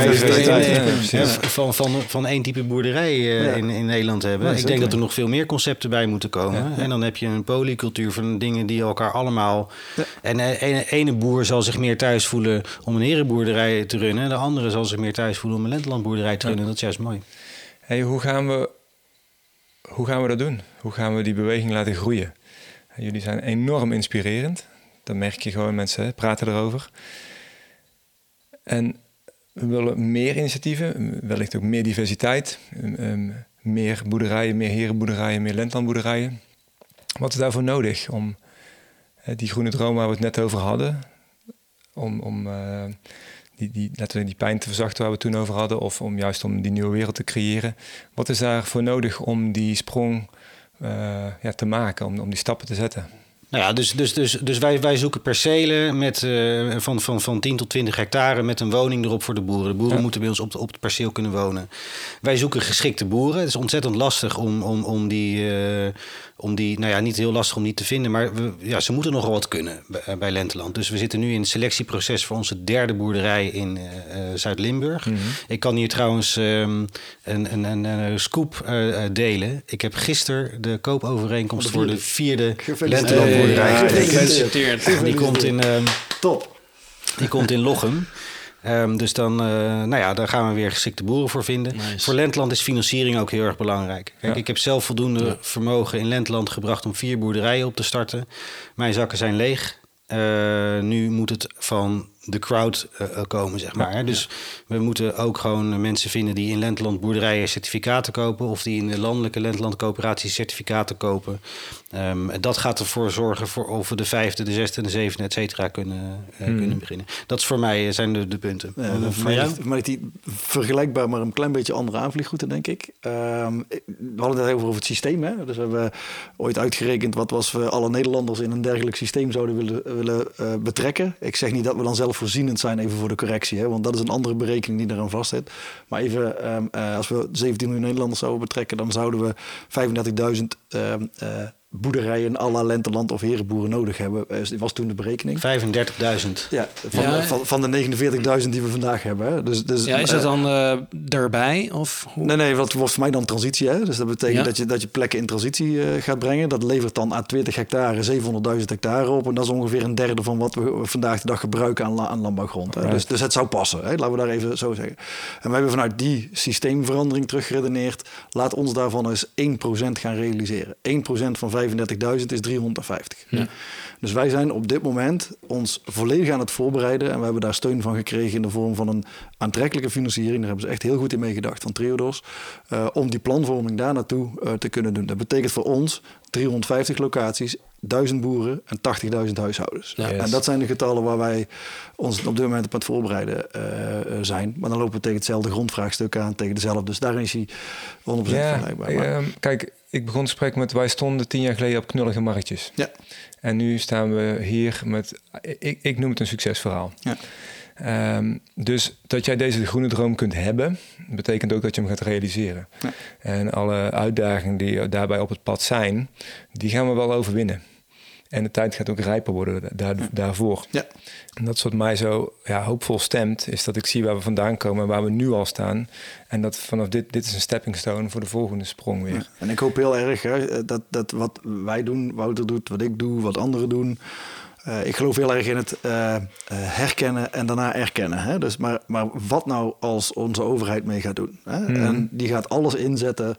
van, van, van één type boerderij uh, ja. in, in Nederland hebben. Nee, ik denk dat er nog veel meer concepten bij moeten komen. Ja, en dan heb je een polycultuur van dingen die elkaar allemaal... En de ene, ene boer zal zich meer thuis voelen om een herenboerderij te runnen. De andere zal zich meer thuis voelen om een lentelandboerderij te runnen. Dat is juist mooi. Hey, hoe, gaan we, hoe gaan we dat doen? Hoe gaan we die beweging laten groeien? Jullie zijn enorm inspirerend. Dat merk je gewoon, mensen praten erover. En we willen meer initiatieven, wellicht ook meer diversiteit, um, meer boerderijen, meer herenboerderijen, meer lentlandboerderijen. Wat is daarvoor nodig om die groene droom waar we het net over hadden, om, om die, die, die pijn te verzachten waar we toen over hadden, of om juist om die nieuwe wereld te creëren. Wat is daarvoor nodig om die sprong ja, te maken, om, om die stappen te zetten? Nou ja, dus, dus, dus, dus wij, wij zoeken percelen met, uh, van, van, van 10 tot 20 hectare met een woning erop voor de boeren. De boeren moeten bij ons op, op het perceel kunnen wonen. Wij zoeken geschikte boeren. Het is ontzettend lastig om, om, om die, uh, om die, nou ja, niet heel lastig om die te vinden, maar we, ja, ze moeten nogal wat kunnen bij, bij, Lenteland. Dus we zitten nu in het selectieproces voor onze derde boerderij in uh, Zuid-Limburg. Mhm. Ik kan hier trouwens um, een, een, een, een, scoop uh, delen. Ik heb gisteren de koopovereenkomst voor de vierde Lenteland boerderij getekend. Die komt in... Um, Top. Die komt in Lochem. Um, dus dan, uh, nou ja, daar gaan we weer geschikte boeren voor vinden. Nice. Voor Lentland is financiering ook heel erg belangrijk. Kijk, ja. ik heb zelf voldoende ja. vermogen in Lentland gebracht om vier boerderijen op te starten. Mijn zakken zijn leeg. Uh, nu moet het van de crowd uh, komen, zeg maar. Ja, dus ja. we moeten ook gewoon mensen vinden die in Lentland boerderijen certificaten kopen... of die in de landelijke Lentlandcoöperatie certificaten kopen. Um, dat gaat ervoor zorgen voor of we de vijfde, de zesde de zevende, et cetera, kunnen, uh, hmm. kunnen beginnen. Dat is voor mij zijn de, de punten. Ja, voor? Maar die vergelijkbaar, maar een klein beetje andere aanvliegroute, denk ik. Um, we hadden het over, over het systeem. Hè? Dus we hebben ooit uitgerekend wat was we alle Nederlanders in een dergelijk systeem zouden willen, willen uh, betrekken. Ik zeg niet dat we dan zelf voorzienend zijn, even voor de correctie. Hè? Want dat is een andere berekening die eraan vastzit. Maar even, um, uh, als we 17 miljoen Nederlanders zouden betrekken, dan zouden we 35.000 uh, boerderijen à la Lenteland of Herenboeren nodig hebben. Dat was toen de berekening. 35.000. Ja, van, ja. van, van de 49.000 die we vandaag hebben. Hè. Dus, dus, ja, is dat dan uh, daarbij? Of hoe? Nee, nee, wat wordt voor mij dan transitie. Hè? Dus dat betekent ja. dat, je, dat je plekken in transitie uh, gaat brengen. Dat levert dan aan 20 hectare 700.000 hectare op. En dat is ongeveer een derde van wat we vandaag de dag gebruiken aan, aan landbouwgrond. Hè. Dus, dus het zou passen. Hè? Laten we daar even zo zeggen. En we hebben vanuit die systeemverandering teruggeredeneerd. Laat ons daarvan eens 1% gaan realiseren. 1% van 35.000 is 350. Ja. Dus wij zijn op dit moment ons volledig aan het voorbereiden. En we hebben daar steun van gekregen in de vorm van een aantrekkelijke financiering. Daar hebben ze echt heel goed in meegedacht van Triodos. Uh, om die planvorming daar naartoe uh, te kunnen doen. Dat betekent voor ons 350 locaties, 1000 boeren en 80.000 huishoudens. Ja, yes. En dat zijn de getallen waar wij ons op dit moment op het voorbereiden uh, zijn. Maar dan lopen we tegen hetzelfde grondvraagstuk aan, tegen dezelfde. Dus daarin is hij 100% ja, vergelijkbaar. Maar... Uh, kijk, ik begon het gesprek met wij stonden tien jaar geleden op knullige marktjes. Ja. En nu staan we hier met, ik, ik noem het een succesverhaal. Ja. Um, dus dat jij deze groene droom kunt hebben, betekent ook dat je hem gaat realiseren. Ja. En alle uitdagingen die daarbij op het pad zijn, die gaan we wel overwinnen. En de tijd gaat ook rijper worden daar, ja. daarvoor. Ja. En dat is wat mij zo ja, hoopvol stemt, is dat ik zie waar we vandaan komen en waar we nu al staan. En dat vanaf dit, dit is een stepping stone voor de volgende sprong weer. Ja. En ik hoop heel erg hè, dat, dat wat wij doen, Wouter doet, wat ik doe, wat anderen doen. Uh, ik geloof heel erg in het uh, uh, herkennen en daarna erkennen. Hè? Dus maar, maar wat nou als onze overheid mee gaat doen? Hè? Mhm. En die gaat alles inzetten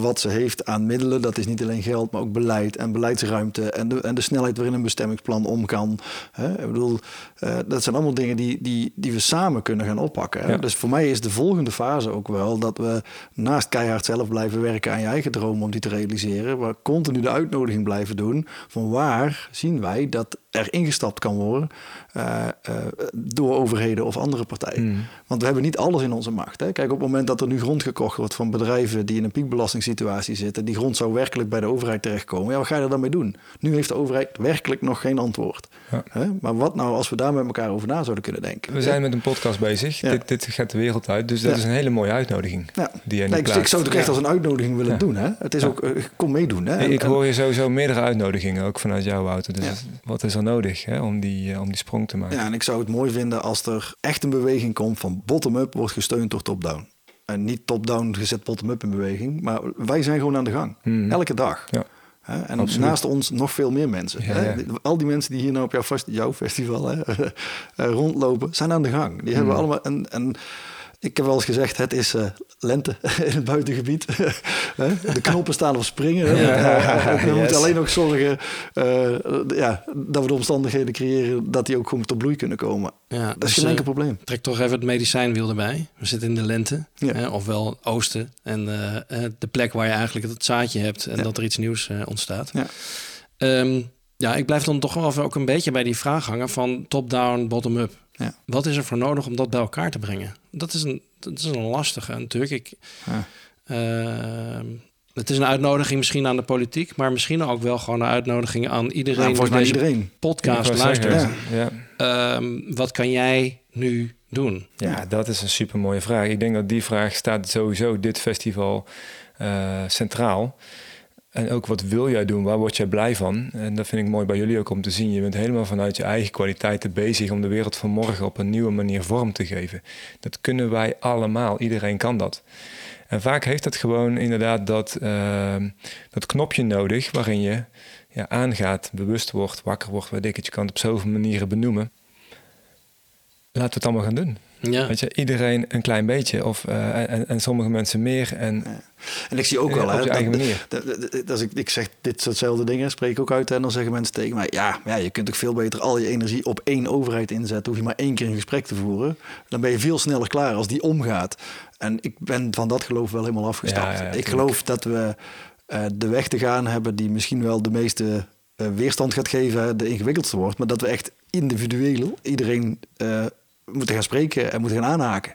wat ze heeft aan middelen. Dat is niet alleen geld, maar ook beleid en beleidsruimte. En de, en de snelheid waarin een bestemmingsplan om kan. Hè? Ik bedoel, uh, dat zijn allemaal dingen die, die, die we samen kunnen gaan oppakken. Hè? Ja. Dus voor mij is de volgende fase ook wel dat we naast keihard zelf blijven werken aan je eigen droom om die te realiseren. Maar continu de uitnodiging blijven doen van waar zien wij dat er ingestapt kan worden uh, uh, door overheden of andere partijen. Mm. Want we hebben niet alles in onze macht. Hè. Kijk, op het moment dat er nu grond gekocht wordt van bedrijven die in een piekbelastingssituatie zitten, die grond zou werkelijk bij de overheid terechtkomen, ja, wat ga je er dan mee doen? Nu heeft de overheid werkelijk nog geen antwoord. Ja. Hè? Maar wat nou als we daar met elkaar over na zouden kunnen denken? We zijn met een podcast bezig. Ja. Dit, dit gaat de wereld uit. Dus dat Ja. is een hele mooie uitnodiging. Die Nee, ik, ik zou het ook echt als een uitnodiging willen doen. Hè? Het is ook, uh, kom meedoen. Hè? Ik, hoor je sowieso meerdere uitnodigingen, ook vanuit jou, Wouter. Dus wat is er nodig hè, om, die, uh, om die sprong te maken? Ja, en ik zou het mooi vinden als er echt een beweging komt van bottom-up wordt gesteund door top-down. En niet top-down gezet bottom-up in beweging, maar wij zijn gewoon aan de gang. Mhm. Elke dag. Ja. Hè? En Absoluut. naast ons nog veel meer mensen. Ja, hè? ja. Al die mensen die hier nou op jouw, jouw festival hè, [laughs] eh, rondlopen, zijn aan de gang. Die hebben Mhm. allemaal een. een Ik heb wel eens gezegd, het is uh, lente [laughs] in het buitengebied. [laughs] de knoppen staan op springen. we moeten alleen nog zorgen uh, ja, dat we de omstandigheden creëren... dat die ook gewoon tot bloei kunnen komen. Ja, dat is dus, geen enkel probleem. Trek toch even het medicijnwiel erbij. We zitten in de lente, ja. ofwel oosten. En de plek waar je eigenlijk het zaadje hebt... en dat er iets nieuws ontstaat. Ja. Um, ja, ik blijf dan toch wel even ook een beetje bij die vraag hangen van top-down, bottom-up. Ja. Wat is er voor nodig om dat bij elkaar te brengen? Dat is een, dat is een lastige natuurlijk. Ik, ja. uh, het is een uitnodiging misschien aan de politiek, maar misschien ook wel gewoon een uitnodiging aan iedereen die deze iedereen. podcast luistert. Ja. Uh, wat kan jij nu doen? Ja, dat is een super mooie vraag. Ik denk dat die vraag staat sowieso dit festival uh, centraal. En ook wat wil jij doen? Waar word jij blij van? En dat vind ik mooi bij jullie ook om te zien. Je bent helemaal vanuit je eigen kwaliteiten bezig om de wereld van morgen op een nieuwe manier vorm te geven. Dat kunnen wij allemaal. Iedereen kan dat. En vaak heeft dat gewoon inderdaad dat, uh, dat knopje nodig waarin je ja, aangaat, bewust wordt, wakker wordt, weet ik. Je kan het op zoveel manieren benoemen. Laten we het allemaal gaan doen. Ja. Weet je, iedereen een klein beetje of, uh, en, en sommige mensen meer. En, ja. en ik zie ook wel, hè, op je eigen manier. Als ik, ik zeg dit soortzelfde dingen, spreek ik ook uit en dan zeggen mensen tegen mij: ja, ja, je kunt ook veel beter al je energie op één overheid inzetten. Hoef je maar één keer een gesprek te voeren. Dan ben je veel sneller klaar als die omgaat. En ik ben van dat geloof wel helemaal afgestapt. ik geloof dat we uh, de weg te gaan hebben die misschien wel de meeste uh, weerstand gaat geven, de ingewikkeldste wordt, maar dat we echt individueel iedereen moeten gaan spreken en moeten gaan aanhaken.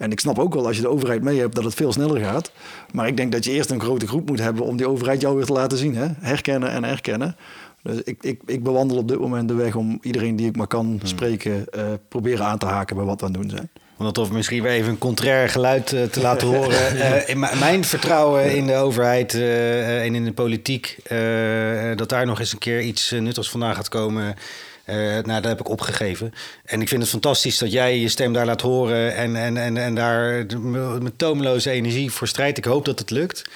En ik snap ook wel als je de overheid mee hebt dat het veel sneller gaat. Maar ik denk dat je eerst een grote groep moet hebben om die overheid jou weer te laten zien. Hè? Herkennen en erkennen. Dus ik, ik, ik bewandel op dit moment de weg om iedereen die ik maar kan hmm. spreken, uh, proberen aan te haken bij wat we aan het doen zijn. Om dat of misschien weer even een contrair geluid uh, te laten [laughs] horen. Uh, mijn vertrouwen in de overheid en in de politiek, dat daar nog eens een keer iets nuttigs vandaan gaat komen uh, nou, dat heb ik opgegeven. En ik vind het fantastisch dat jij je stem daar laat horen en, en, en, en daar met toomloze energie voor strijdt. Ik hoop dat het lukt.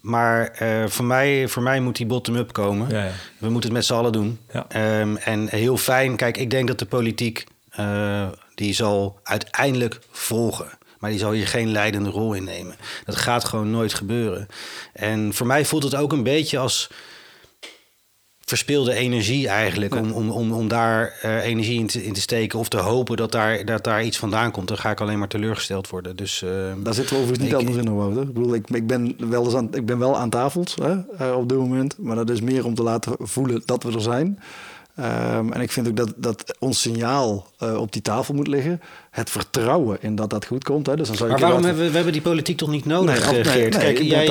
Maar uh, voor, mij, voor mij moet die bottom-up komen. Ja, ja. We moeten het met z'n allen doen. Ja. Um, en heel fijn, kijk, ik denk dat de politiek uh, die zal uiteindelijk volgen. Maar die zal hier geen leidende rol in nemen. Dat gaat gewoon nooit gebeuren. En voor mij voelt het ook een beetje als verspilde energie eigenlijk. Om, om, om, om daar uh, energie in te, in te steken of te hopen dat daar, dat daar iets vandaan komt. Dan ga ik alleen maar teleurgesteld worden. Dus, uh, daar zitten we overigens niet ik, anders in, Wouter. Ik bedoel, ik, ik, ben wel eens aan, ik ben wel aan tafel hè, uh, op dit moment. Maar dat is meer om te laten voelen dat we er zijn. Um, en ik vind ook dat, dat ons signaal uh, op die tafel moet liggen. Het vertrouwen in dat dat goed komt. Hè. Dus dan zou maar waarom hebben we, we hebben die politiek toch niet nodig, nee, nee, nee, Kijk, jij,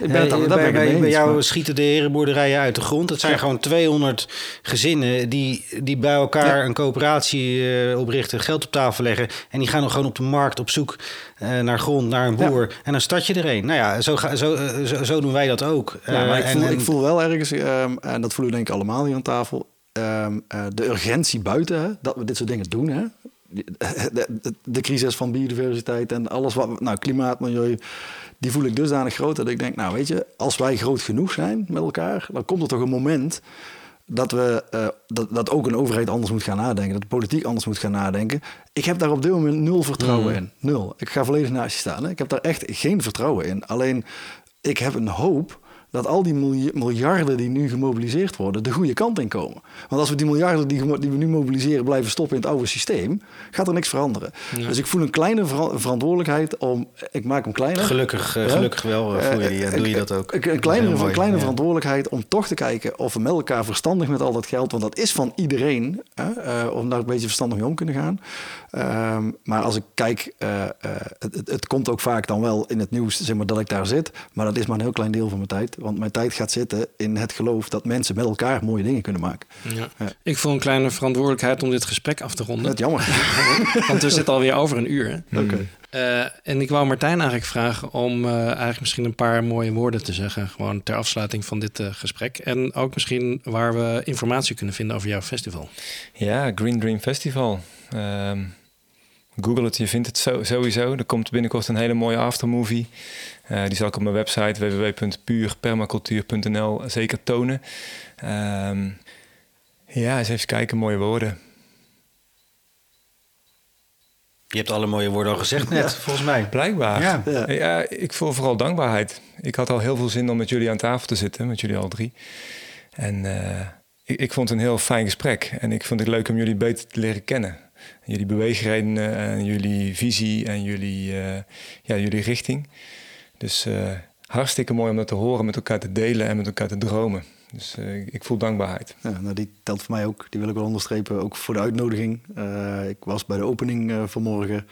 ik ben het aan, bij, bij, bij jou maar... schieten de herenboerderijen uit de grond. Het zijn ja. gewoon 200 gezinnen die, die bij elkaar ja. een coöperatie uh, oprichten, geld op tafel leggen. En die gaan dan gewoon op de markt op zoek naar grond, naar een boer. Ja. En dan start je er een. Nou ja, zo, ga, zo, zo, zo, doen wij dat ook. Maar ik, voel, en, ik voel wel ergens, um, en dat voelen we denk ik allemaal hier aan tafel um, uh, de urgentie buiten, hè, dat we dit soort dingen doen. Hè. [laughs] De, de, de, crisis van biodiversiteit en alles wat, nou, klimaat, milieu, die voel ik dusdanig groot dat ik denk, nou weet je, als wij groot genoeg zijn met elkaar, dan komt er toch een moment dat, we, uh, dat, dat ook een overheid anders moet gaan nadenken, dat de politiek anders moet gaan nadenken. Ik heb daar op dit moment nul vertrouwen mm. in. Nul. Ik ga volledig naast je staan. Hè. Ik heb daar echt geen vertrouwen in. Alleen, ik heb een hoop dat al die miljarden die nu gemobiliseerd worden, de goede kant in komen. Want als we die miljarden die, die we nu mobiliseren blijven stoppen in het oude systeem, gaat er niks veranderen. Dus ik voel een kleine verantwoordelijkheid om. Ik maak hem kleiner. Gelukkig, uh, gelukkig wel uh, voel je die, en doe je dat ook. Een, kleine, een kleine verantwoordelijkheid om toch te kijken of we met elkaar verstandig met al dat geld, want dat is van iedereen, om daar een beetje verstandig mee om kunnen gaan. Ehm, maar als ik kijk, het, het, het, komt ook vaak dan wel in het nieuws zeg maar, dat ik daar zit, maar dat is maar een heel klein deel van mijn tijd. Want mijn tijd gaat zitten in het geloof dat mensen met elkaar mooie dingen kunnen maken. Ja. Ja. Ik voel een kleine verantwoordelijkheid om dit gesprek af te ronden. Dat jammer. [laughs] Want we zitten alweer over een uur. Oké. Uh, en ik wou Martijn eigenlijk vragen om uh, eigenlijk misschien een paar mooie woorden te zeggen. Gewoon ter afsluiting van dit uh, gesprek. En ook misschien waar we informatie kunnen vinden over jouw festival. Ja, Green Dream Festival. Um, Google het, je vindt het sowieso. Er komt binnenkort een hele mooie aftermovie. Uh, die zal ik op mijn website www.puurpermacultuur.nl zeker tonen. Um, ja, eens even kijken, mooie woorden. Je hebt alle mooie woorden al gezegd net, volgens mij. Blijkbaar. Ja. Ja. Ja. ik voel vooral dankbaarheid. Ik had al heel veel zin om met jullie aan tafel te zitten, met jullie al drie. En eh, ik, ik vond het een heel fijn gesprek. En ik vond het leuk om jullie beter te leren kennen. Jullie beweegredenen en jullie visie en jullie, eh, ja, jullie richting. Dus eh, hartstikke mooi om dat te horen, met elkaar te delen en met elkaar te dromen. Dus eh, ik voel dankbaarheid. Ja, nou, die telt voor mij ook. Die wil ik wel onderstrepen. Ook voor de uitnodiging. Eh, ik was bij de opening eh, vanmorgen.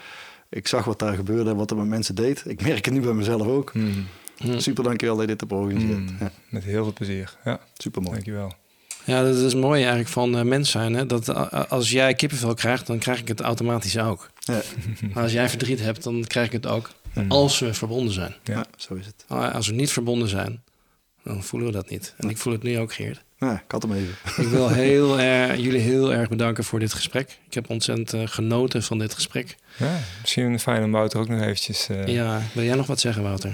Ik zag wat daar gebeurde en wat er met mensen deed. Ik merk het nu bij mezelf ook. Mm. Super dankjewel dat je dit hebt georganiseerd. Mm. Ja, Met heel veel plezier. Ja, super mooi. dankjewel. Ja, dat is mooi eigenlijk van eh, mens zijn. Hè? Dat als jij kippenvel krijgt, dan krijg ik het automatisch ook. Ja, Maar als jij verdriet hebt, dan krijg ik het ook. Mm. Als we verbonden zijn. Ja. zo is het. Maar Als we niet verbonden zijn, dan voelen we dat niet. En ik voel het nu ook, Geert. Ja, ik had hem even. Ik wil [laughs] heel erg, jullie heel erg bedanken voor dit gesprek. Ik heb ontzettend eh, genoten van dit gesprek. Ja, misschien fijn om Wouter ook nog eventjes... eh, Ja, wil jij nog wat zeggen, Wouter?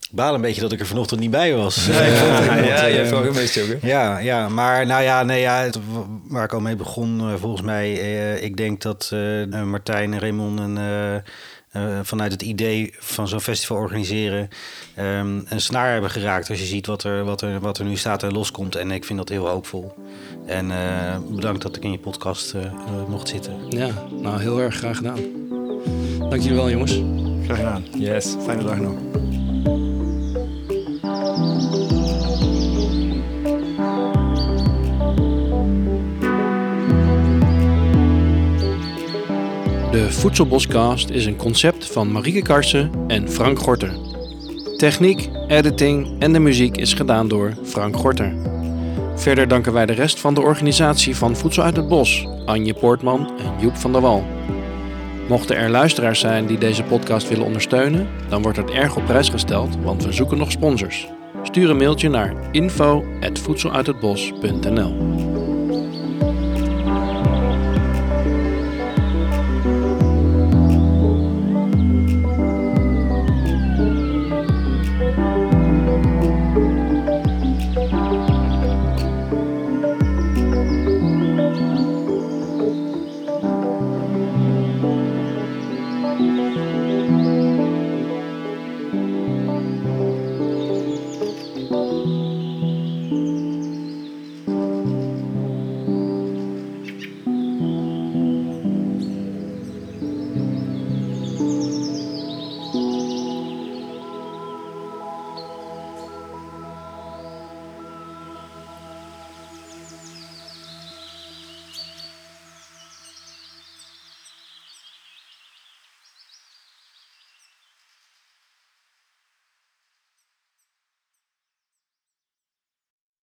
Ik baal een beetje dat ik er vanochtend niet bij was. Ja, ja, je hebt wel gemist, ook, hè? Ja, ja, maar nou ja, nee, ja het- waar ik al mee begon, eh, volgens mij, eh, ik denk dat eh, Martijn en Raymond en, eh, eh, vanuit het idee van zo'n festival organiseren ehm, een snaar hebben geraakt. Als je ziet wat er, wat, er, wat er nu staat en loskomt. En ik vind dat heel hoopvol. En eh, bedankt dat ik in je podcast eh, eh, mocht zitten. Ja, nou heel erg graag gedaan. Dank jullie wel, jongens. Graag gedaan. Yes. Fijne dag nog. De Voedselboscast is een concept van Marieke Karsen en Frank Gorter. Techniek, editing en de muziek is gedaan door Frank Gorter. Verder danken wij de rest van de organisatie van Voedsel uit het Bos, Anje Poortman en Joep van der Wal. Mochten er luisteraars zijn die deze podcast willen ondersteunen, dan wordt het erg op prijs gesteld, want we zoeken nog sponsors. Stuur een mailtje naar info@voedseluithetbos.nl.